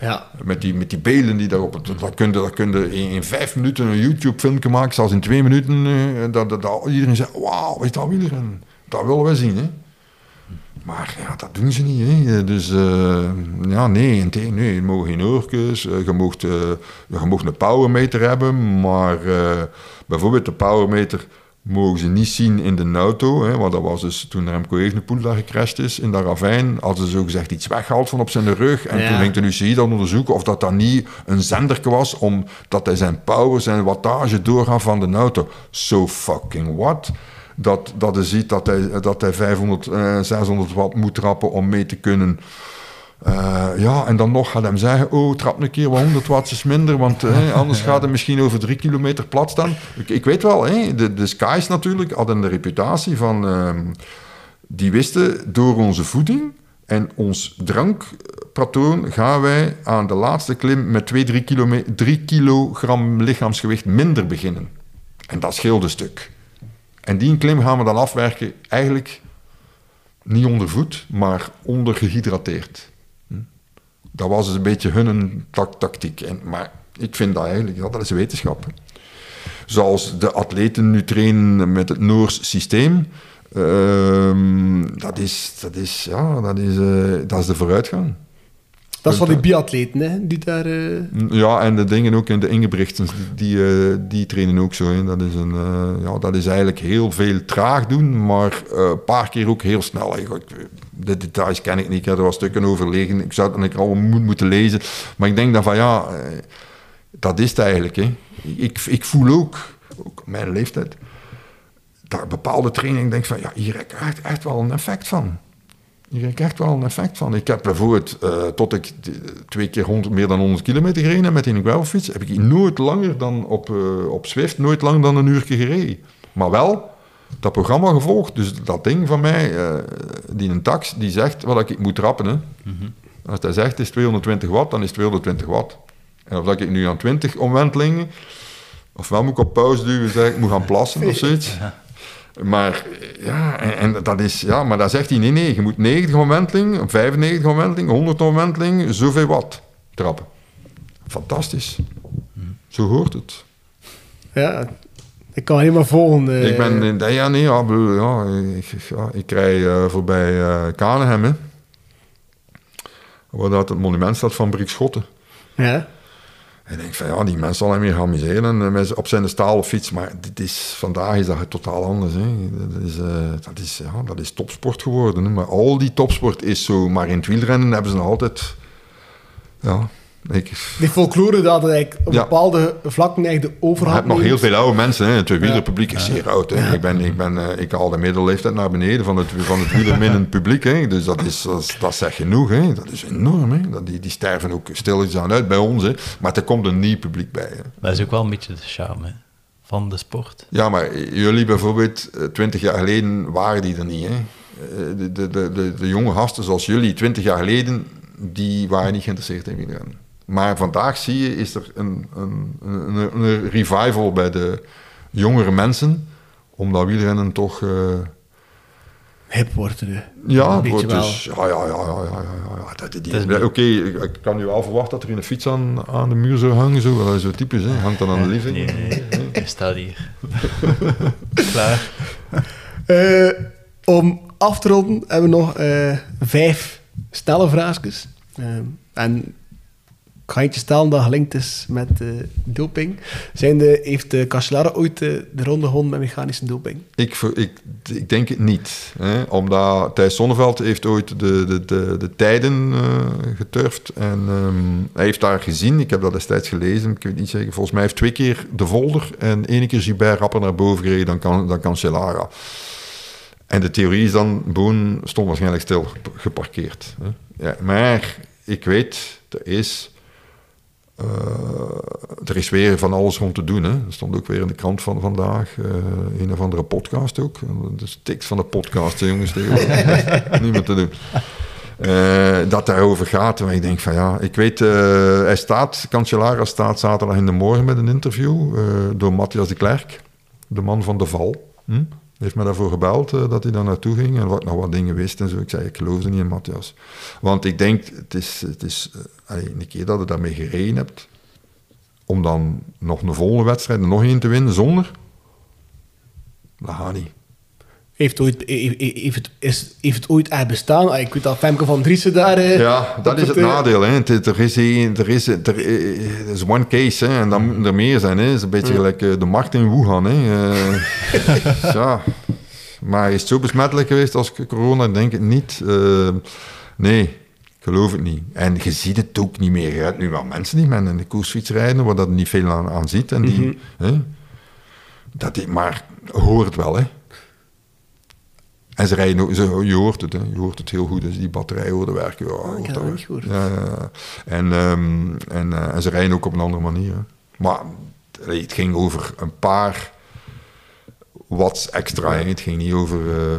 Ja. Met die, met die beelden die daarop... Dat kun je, dat kun je in, in vijf minuten een YouTube-filmpje maken, zelfs in twee minuten. eh, dat, dat, dat iedereen zegt, wauw, wat is dat wielrennen? Dat willen we zien, hè. Maar ja, dat doen ze niet, hè. Dus eh, ja, nee, nee, je mag geen oortjes. eh, je mag je mag een powermeter hebben, maar eh, bijvoorbeeld de powermeter mogen ze niet zien in de auto, hè, want dat was dus toen Remco Evenepoel daar gecrashed is in de ravijn, hadden ze zo gezegd iets weggehaald van op zijn rug en Ja. toen ging de UCI dan onderzoeken of dat dan niet een zenderke was, omdat hij zijn power, zijn wattage doorgaf van de auto. So fucking what? Dat, dat hij ziet dat hij, dat hij 500, eh, 600 watt moet trappen om mee te kunnen. Eh, ja, en dan nog gaat hem zeggen, oh, trap een keer wat 100 wattjes minder, want eh, anders gaat hij misschien over drie kilometer plat staan. Ik, ik weet wel, hè, de, de Skies natuurlijk hadden de reputatie van, ehm, die wisten door onze voeding en ons drankpatroon gaan wij aan de laatste klim met 2, 3, kilome- 3 kilogram lichaamsgewicht minder beginnen. En dat scheelt een stuk. En die klim gaan we dan afwerken, eigenlijk niet onder voet, maar ondergehydrateerd. Hm. Dat was dus een beetje hun tactiek. En, maar ik vind dat eigenlijk, ja, dat is wetenschap. Zoals de atleten nu trainen met het Noors systeem. ehm, dat, is, dat, is, ja, dat, is, eh, dat is de vooruitgang. Dat is van die biatleten, hè, die daar... eh, Ja, en de dingen ook in de Ingebrigtsens, die, die, eh, die trainen ook zo. Hè. Dat, is een, eh, ja, dat is eigenlijk heel veel traag doen, maar een paar keer ook heel snel. Ik- De details ken ik niet, ik heb er wel stukken over liggen. Ik zou het dan al moet, moeten lezen. Maar ik denk dan van ja, dat is het eigenlijk. Hè. Ik, ik voel ook, ook op mijn leeftijd, dat bepaalde training denk van ja, hier heb ik echt, echt wel een effect van. Heb ik echt wel een effect van. Ik heb bijvoorbeeld, eh, tot ik twee keer 100, meer dan 100 kilometer gereden heb met een gravelfiets, heb ik nooit langer dan op, eh, op Zwift, nooit langer dan een uur gereden. Maar wel dat programma gevolgd. Dus dat ding van mij, eh, die een tax, die zegt wat ik moet trappen. Hè. Als hij zegt het is 220 watt, dan is het 220 watt. En of dat ik nu aan 20 omwentelingen, ofwel moet ik op pauze duwen, zeg ik moet gaan plassen of zoiets. Maar ja, en, en dat is, ja, maar dan zegt hij nee, nee, je moet 90 omwentelingen, 95 omwentelingen, 100 omwentelingen, zoveel watt trappen. Fantastisch. Zo hoort het. ja, ik kan helemaal volgen. eh. Ik ben in ja, nee, ja, ja, ik, ja, ik rij eh, voorbij eh Kanehem, hè. Waar dat het monument staat van Brik Schotten. Ja. En ik denk van ja, die mensen zal hem hier amuseren eh, met- op zijn stalen fiets. Maar dit is, vandaag is dat totaal anders. Hè. Dat, is, eh, dat, is, ja, dat is topsport geworden. Hè. Maar al die topsport is zo. Maar in het wielrennen hebben ze nog altijd. Ja, ik, Die folklore dat eigenlijk op Ja. bepaalde vlakken eigenlijk de je overhand hebt nog heel veel oude mensen. Hè. Het wielerpubliek is zeer oud. Hè. Ik, ben, ik, ben, eh, ik haal de middelleeftijd naar beneden van het, van het wielerminnend publiek. Hè. Dus dat, is, dat, is- dat zegt genoeg. Hè. Dat is enorm. Hè. Dat, die, die sterven ook stilletjes aan uit bij ons. Hè. Maar er komt een nieuw publiek bij. Hè. Dat is ook wel een beetje de charme hè, van de sport. Ja, maar jullie bijvoorbeeld, eh, twintig jaar geleden waren die er niet. Hè? Eh, De, de, de, de, de jonge gasten zoals jullie, twintig jaar geleden, die waren niet geïnteresseerd in wielrennen. Maar vandaag zie je, is er een, een, een, een revival bij de jongere mensen, omdat wielrennen toch... Eh, Hip wordt er. Ja, het wordt dus... Ja, ja, ja, ja, ja, ja. ja, Oké, ik, kan nu wel verwachten dat er in een fiets aan, aan de muur zou hangen, zo. Dat is zo typisch, hè. Hangt dan aan de living. Nee, nee, nee. staat hier. Klaar. Eh, om af te ronden hebben we nog eh, vijf snelle vraagjes. Ehm, en ga eentje stellen dat gelinkt is met eh, doping. Zijn de, heeft de Cancellara ooit eh, de ronde gewonnen met mechanische doping? Ik, ik, denk het niet. Hè? Omdat Thijs Sonneveld heeft ooit de, de, de, de tijden eh, geturfd. En ehm, hij heeft daar gezien, ik heb dat destijds gelezen, ik weet niet zeker. Volgens mij heeft twee keer de Volder en één keer Gilbert rapper naar boven gereden dan, kan, dan Cancellara. En de theorie is dan, Boon stond waarschijnlijk stil gep- geparkeerd. Hè? Ja, maar ik weet, er is... eh, er is weer van alles rond te doen. Hè. Er stond ook weer in de krant van vandaag. eh, een of andere podcast ook. De stikt van de podcast, jongens. Niet meer te doen. Eh, dat daarover gaat. Maar ik denk van ja, ik weet, hij staat, Cancellara staat zaterdag in de morgen met een interview door Matthias de Klerk, de man van de val. Hm? Heeft me daarvoor gebeld eh, dat hij daar naartoe ging en wat nog wat dingen wist en zo. Ik zei, ik geloofde niet in Matthias. Want ik denk, het is, het is eh, allee, een keer dat je daarmee gereden hebt, om dan nog een volgende wedstrijd nog één te winnen zonder, dat gaat niet. Heeft, ooit, heeft, heeft, het, is, heeft het ooit echt bestaan? Ah, Ik weet dat Femke van Driessen daar... eh, Ja, dat is het eh, nadeel. Hè. Er is, één- er is, er is one case hè, en dan moeten er meer zijn. Hè. Het is een beetje gelijk eh, de markt in Wuhan. Hè. Eh, ja. Maar is het zo besmettelijk geweest als corona? Ik Denk het niet. Eh, nee, ik geloof het niet. En je ziet het ook niet meer. Je hebt nu wel mensen die met een koersfiets rijden, waar dat niet veel aan, aan ziet. En die, hè. Dat, die- maar hoor het wel, hè. En ze rijden ook, ze, je hoort het, hè, je hoort het heel goed. Dus die batterij horen werken. Ja, hoort ik heb dat gehoord. Ja, ja. En, ehm, en, eh, en ze rijden ook op een andere manier. hè. Maar het ging over een paar watts extra. hè. Het ging niet over... eh,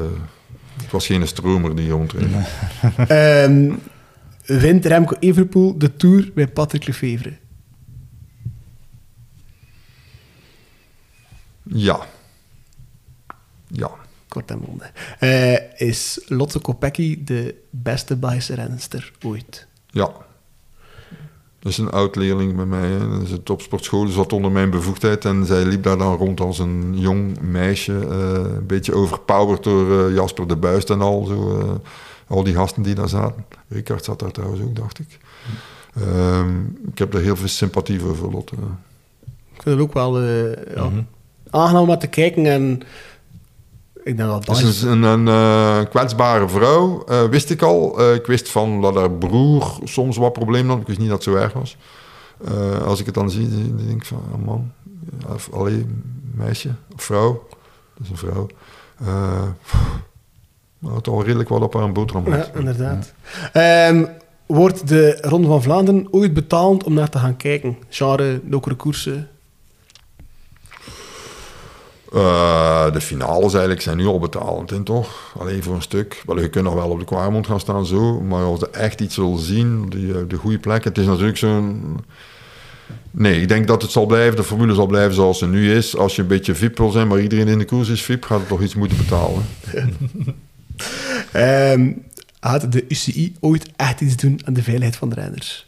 het was geen stromer die rondreed. Ehm, wint Remco Evenepoel de Tour bij Patrick Lefevre? Ja. Ja. Kort en bondig. Eh, is Lotte Kopecky de beste Belgische renster ooit? Ja. Dat is een oud-leerling bij mij. Hè. Dat is een topsportschool, zat onder mijn bevoegdheid. En zij liep daar dan rond als een jong meisje. eh, een beetje overpowered door eh, Jasper de Buist en al. Zo, eh, al die gasten die daar zaten. Richard zat daar trouwens ook, dacht ik. Ehm, ik heb daar heel veel sympathie voor, voor Lotte. Ik vind het ook wel eh, ja, aangenaam om naar te kijken. En ik denk dat is een, een, eh, kwetsbare vrouw, eh, wist ik al. Eh, ik wist van dat haar broer soms wat problemen had. Ik wist niet dat het zo erg was. Als ik het dan zie, dan denk ik van, oh man, of, allee, meisje of vrouw. Dat is een vrouw. Maar het al redelijk wat op haar boterham Ja, inderdaad. Ehm, wordt de Ronde van Vlaanderen ooit betaald om naar te gaan kijken? Genre, donkere koersen? Eh, de finales eigenlijk zijn nu al betalend, toch? Alleen voor een stuk. Wel, je kunt nog wel op de Kwaremond gaan staan zo, maar als je echt iets wil zien, die, eh, de goede plek, het is natuurlijk zo'n... Nee, ik denk dat het zal blijven, de formule zal blijven zoals ze nu is. Als je een beetje VIP wil zijn, maar iedereen in de koers is VIP, gaat het toch iets moeten betalen. Ehm, gaat de UCI ooit echt iets doen aan de veiligheid van de renners?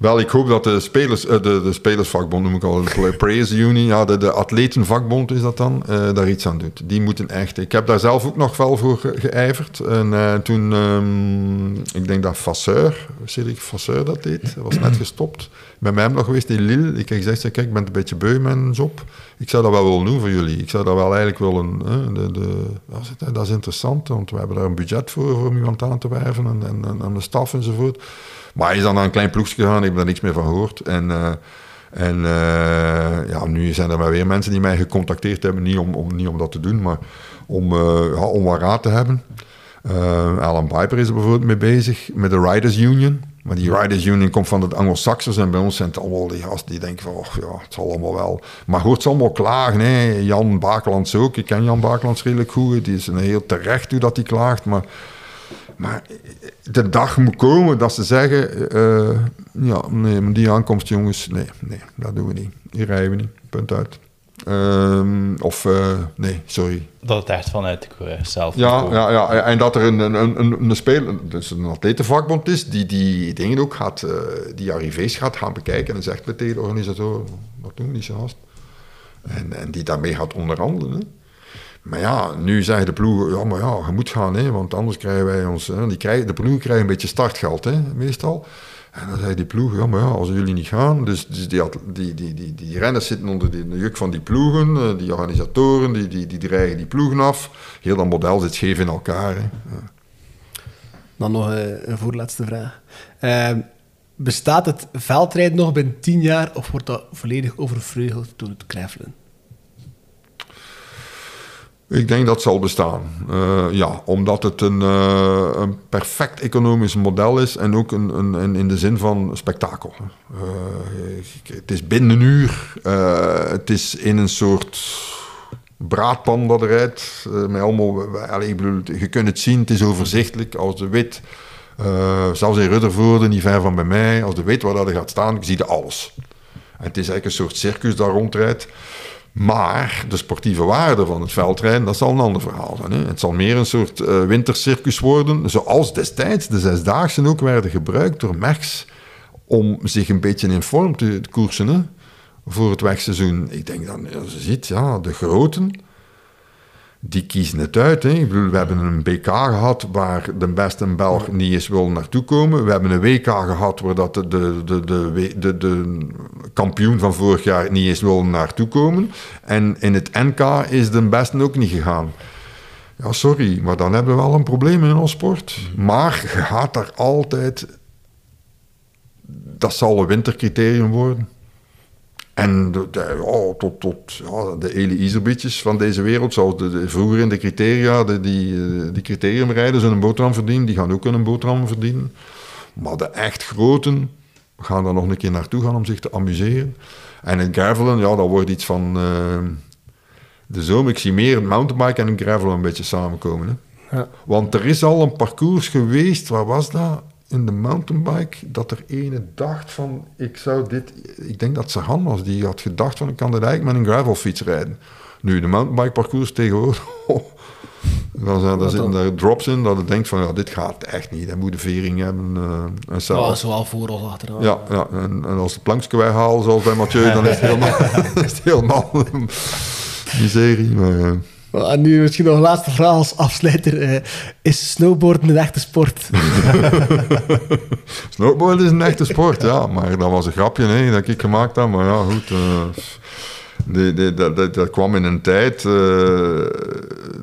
Wel, ik hoop dat de, spelers, eh, de, de spelersvakbond, noem ik al, de Players Union, ja, de, de atletenvakbond is dat dan, eh, daar iets aan doet. Die moeten echt... Ik heb daar zelf ook nog wel voor ge- geijverd. En eh, toen, ehm, ik denk dat Vasseur, Cedric Vasseur dat deed, dat was net gestopt. Bij hem nog geweest in Lille. Ik heb gezegd, kijk, ik ben een beetje beu mijn job. Ik zou dat wel willen doen voor jullie. Ik zou dat wel eigenlijk willen... hè, de, de, dat, is, interessant, want we hebben daar een budget voor, voor om iemand aan te werven en, en, en, en de staf enzovoort. Maar hij is dan naar een klein ploegje gegaan, ik heb daar niks meer van gehoord. En, eh, en eh, ja, nu zijn er maar weer mensen die mij gecontacteerd hebben, niet om, om, niet om dat te doen, maar om, eh, ja, om wat raad te hebben. Eh, Alan Piper is er bijvoorbeeld mee bezig, met de Riders Union. Maar die Riders Union komt van de Anglo-Saxers en bij ons zijn het allemaal die gasten die denken van, oh ja, het zal allemaal wel. Maar hoort ze allemaal klagen, hè? Jan Bakelands ook. Ik ken Jan Bakelands redelijk goed. Die is een heel terecht hoe dat hij klaagt, maar... Maar de dag moet komen dat ze zeggen: eh, Ja, nee, die aankomst, jongens, nee, nee, dat doen we niet. Hier rijden we niet. Punt uit. Ehm, of, eh, nee, sorry. Dat het echt vanuit de coureur zelf Ja, ja, ja, en dat er een, een, een, een, speler, dus een atletenvakbond is, die die dingen ook gaat, eh, die arrivés gaat gaan bekijken en zegt tegen de organisatoren: Wat doen die gast? En, en die daarmee gaat onderhandelen. Hè. Maar ja, nu zeggen de ploegen, ja, maar ja, je moet gaan, hè, want anders krijgen wij ons... Hè, die krijgen, de ploegen krijgen een beetje startgeld, hè, meestal. En dan zeggen die ploegen, ja, maar ja, als jullie niet gaan... Dus, dus die, die, die, die, renners zitten onder de, juk van die ploegen, eh, die organisatoren, die, die, die dreigen die ploegen af. Heel dat model zit scheef in elkaar. Dan nog eh, een voorlaatste vraag. Ehm, bestaat het veldrijden nog binnen tien jaar of wordt dat volledig overvleugeld door het krijfelen? Ik denk dat zal bestaan. Eh, ja, omdat het een, eh, een perfect economisch model is en ook een, een, in de zin van spektakel. Eh, het is binnen een uur. Het is in een soort braadpan dat er eh, met allemaal, je kunt het zien, het is overzichtelijk. Als de wit, zelfs in Ruddervoorde, niet ver van bij mij, als de wit waar dat gaat staan, zie je alles. En het is eigenlijk een soort circus daar rondrijdt. Maar de sportieve waarde van het veldrijden, dat zal een ander verhaal zijn. Hè? Het zal meer een soort eh, wintercircus worden, zoals destijds de Zesdaagse ook werden gebruikt door Merckx om zich een beetje in vorm te koersen voor het wegseizoen. Ik denk dan, als je ziet, ja, de groten, die kiezen het uit. Hè. Ik bedoel, we hebben een BK gehad waar de beste Belg niet eens wil naartoe komen. We hebben een WK gehad waar dat de, de, de, de, de, kampioen van vorig jaar niet eens wil naartoe komen. En in het NK is de beste ook niet gegaan. Ja, sorry, maar dan hebben we wel een probleem in ons sport. Maar je gaat daar altijd... Dat zal een wintercriterium worden. En de, de- ja, tot, tot ja, de van deze wereld, zoals de, de- vroeger in de criteria, de, die, eh, die criteriumrijders een boterham verdienen, die gaan ook een boterham verdienen. Maar de echt groten gaan daar nog een keer naartoe gaan om zich te amuseren. En het gravelen, ja, dat wordt iets van eh, de zomer. Ik zie meer het mountainbike en het gravelen een beetje samenkomen. Hè. Ja. Want er is al een parcours geweest, waar was dat? In de mountainbike, dat er ene dacht van, ik zou dit... Ik denk dat Sagan was, die had gedacht van, ik kan dit eigenlijk met een gravelfiets rijden. Nu, de mountainbike parcours tegenwoordig... Dan zijn, daar zitten daar drops in dat je denkt van, ja, dit gaat echt niet. Hij moet de vering hebben. eh en Ja, zelfs- zowel voor als achteraan. ja, ja en, en als de plankje weghaalt, zoals bij Mathieu, dan is het helemaal, is het helemaal miserie. Maar, eh, En nu misschien nog een laatste vraag als afsluiter. eh, is snowboarden een echte sport? snowboarden is een echte sport, ja. Maar dat was een grapje hè, dat ik gemaakt had. Maar ja, goed. eh, dat, dat, dat kwam in een tijd eh,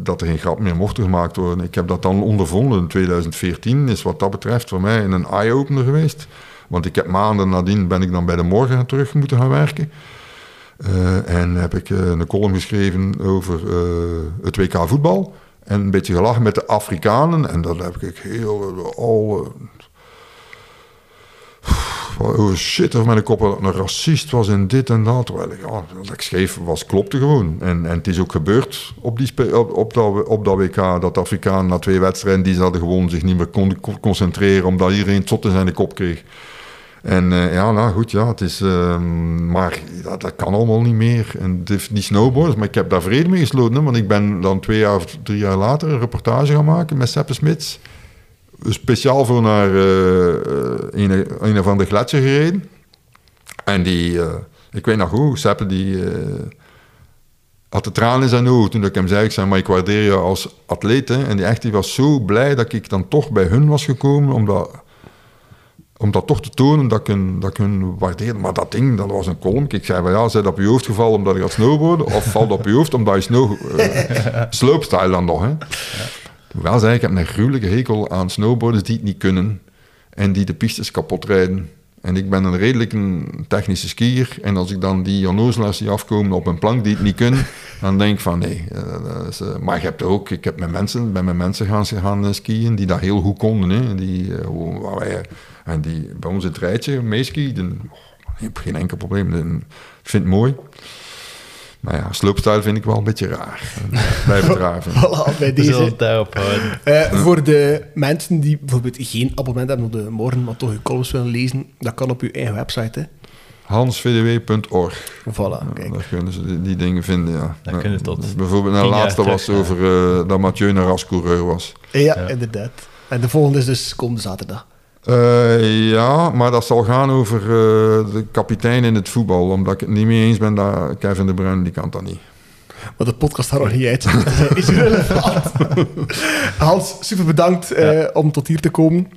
dat er geen grap meer mocht gemaakt worden. Ik heb dat dan ondervonden in 2014. Is wat dat betreft voor mij een eye-opener geweest. Want ik heb maanden nadien ben ik dan bij de morgen terug moeten gaan werken. Eh, en heb ik eh, een column geschreven over eh, het WK voetbal. En een beetje gelachen met de Afrikanen. En dat heb ik heel al. over shit over mijn kop dat een racist was en dit en dat. Terwijl ik, ja, wat ik schreef was, klopte gewoon. En, en het is ook gebeurd op, die op, dat, op dat WK dat de Afrikanen na twee wedstrijden die ze hadden gewonnen zich niet meer konden co- concentreren omdat iedereen het zot in zijn kop kreeg. En eh, ja, nou goed, ja, het is... ehm, maar dat, kan allemaal niet meer. En die, snowboarders, maar ik heb daar vrede mee gesloten. Want ik ben dan twee jaar of drie jaar later een reportage gaan maken met Seppe Smits. Speciaal voor naar eh, eh, een, een van de gletsjer gereden. En die... ik weet nog goed, Seppe die... had de tranen in zijn ogen toen ik hem zei, ik zei, maar ik waardeer je als atleet. En die echt die was zo blij dat ik dan toch bij hun was gekomen, omdat om dat toch te tonen dat ik hun, dat ik hun waardeerde. Maar dat ding, dat was een kolom. Ik zei van ja, is dat op je hoofd gevallen omdat je gaat snowboarden? Of valt op je hoofd omdat je snow... eh, slopestyle dan nog, hè? Hoewel zei ik, ik heb een gruwelijke hekel aan snowboarders die het niet kunnen. En die de pistes kapot rijden. En ik ben een redelijk een technische skier. En als ik dan die onnozelaars die afkomen op een plank die het niet kunnen, dan denk ik van nee. eh, is, eh, maar ik heb ook, ik heb met mensen, ben met mensen gaan, gaan eh, skiën die dat heel goed konden. Hè. Die, waar wij, en die bij ons het rijtje meeskieden. Oh, ik heb geen enkel probleem. Ik vind het mooi. Maar ja, slopestyle vind ik wel een beetje raar. Blijf het raar vinden. Voilà, bij deze. het daarop houden. Eh, voor de mensen die bijvoorbeeld geen abonnement hebben op de morgen, maar toch uw columns willen lezen, dat kan op uw eigen website. Hè. hansvdw.org. Voilà, kijk. Daar kunnen ze die, die dingen vinden, ja. Daar Ja, kunnen tot Bijvoorbeeld, tien jaar laatste was ja. over eh, dat Mathieu een rascoureur was. Ja, inderdaad. En de volgende is dus komende zaterdag. Eh, ja, maar dat zal gaan over eh, de kapitein in het voetbal. Omdat ik het niet mee eens ben dat Kevin de Bruyne, die kan dat niet. Maar de podcast gaat nog niet uit. is. Hans, super bedankt eh, om tot hier te komen.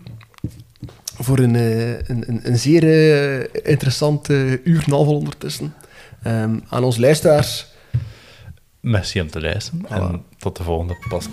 Voor een, een, een, een zeer eh, interessante uur en half ondertussen. Ehm, aan ons luisteraars, Merci om te luisteren. En tot de volgende Pas.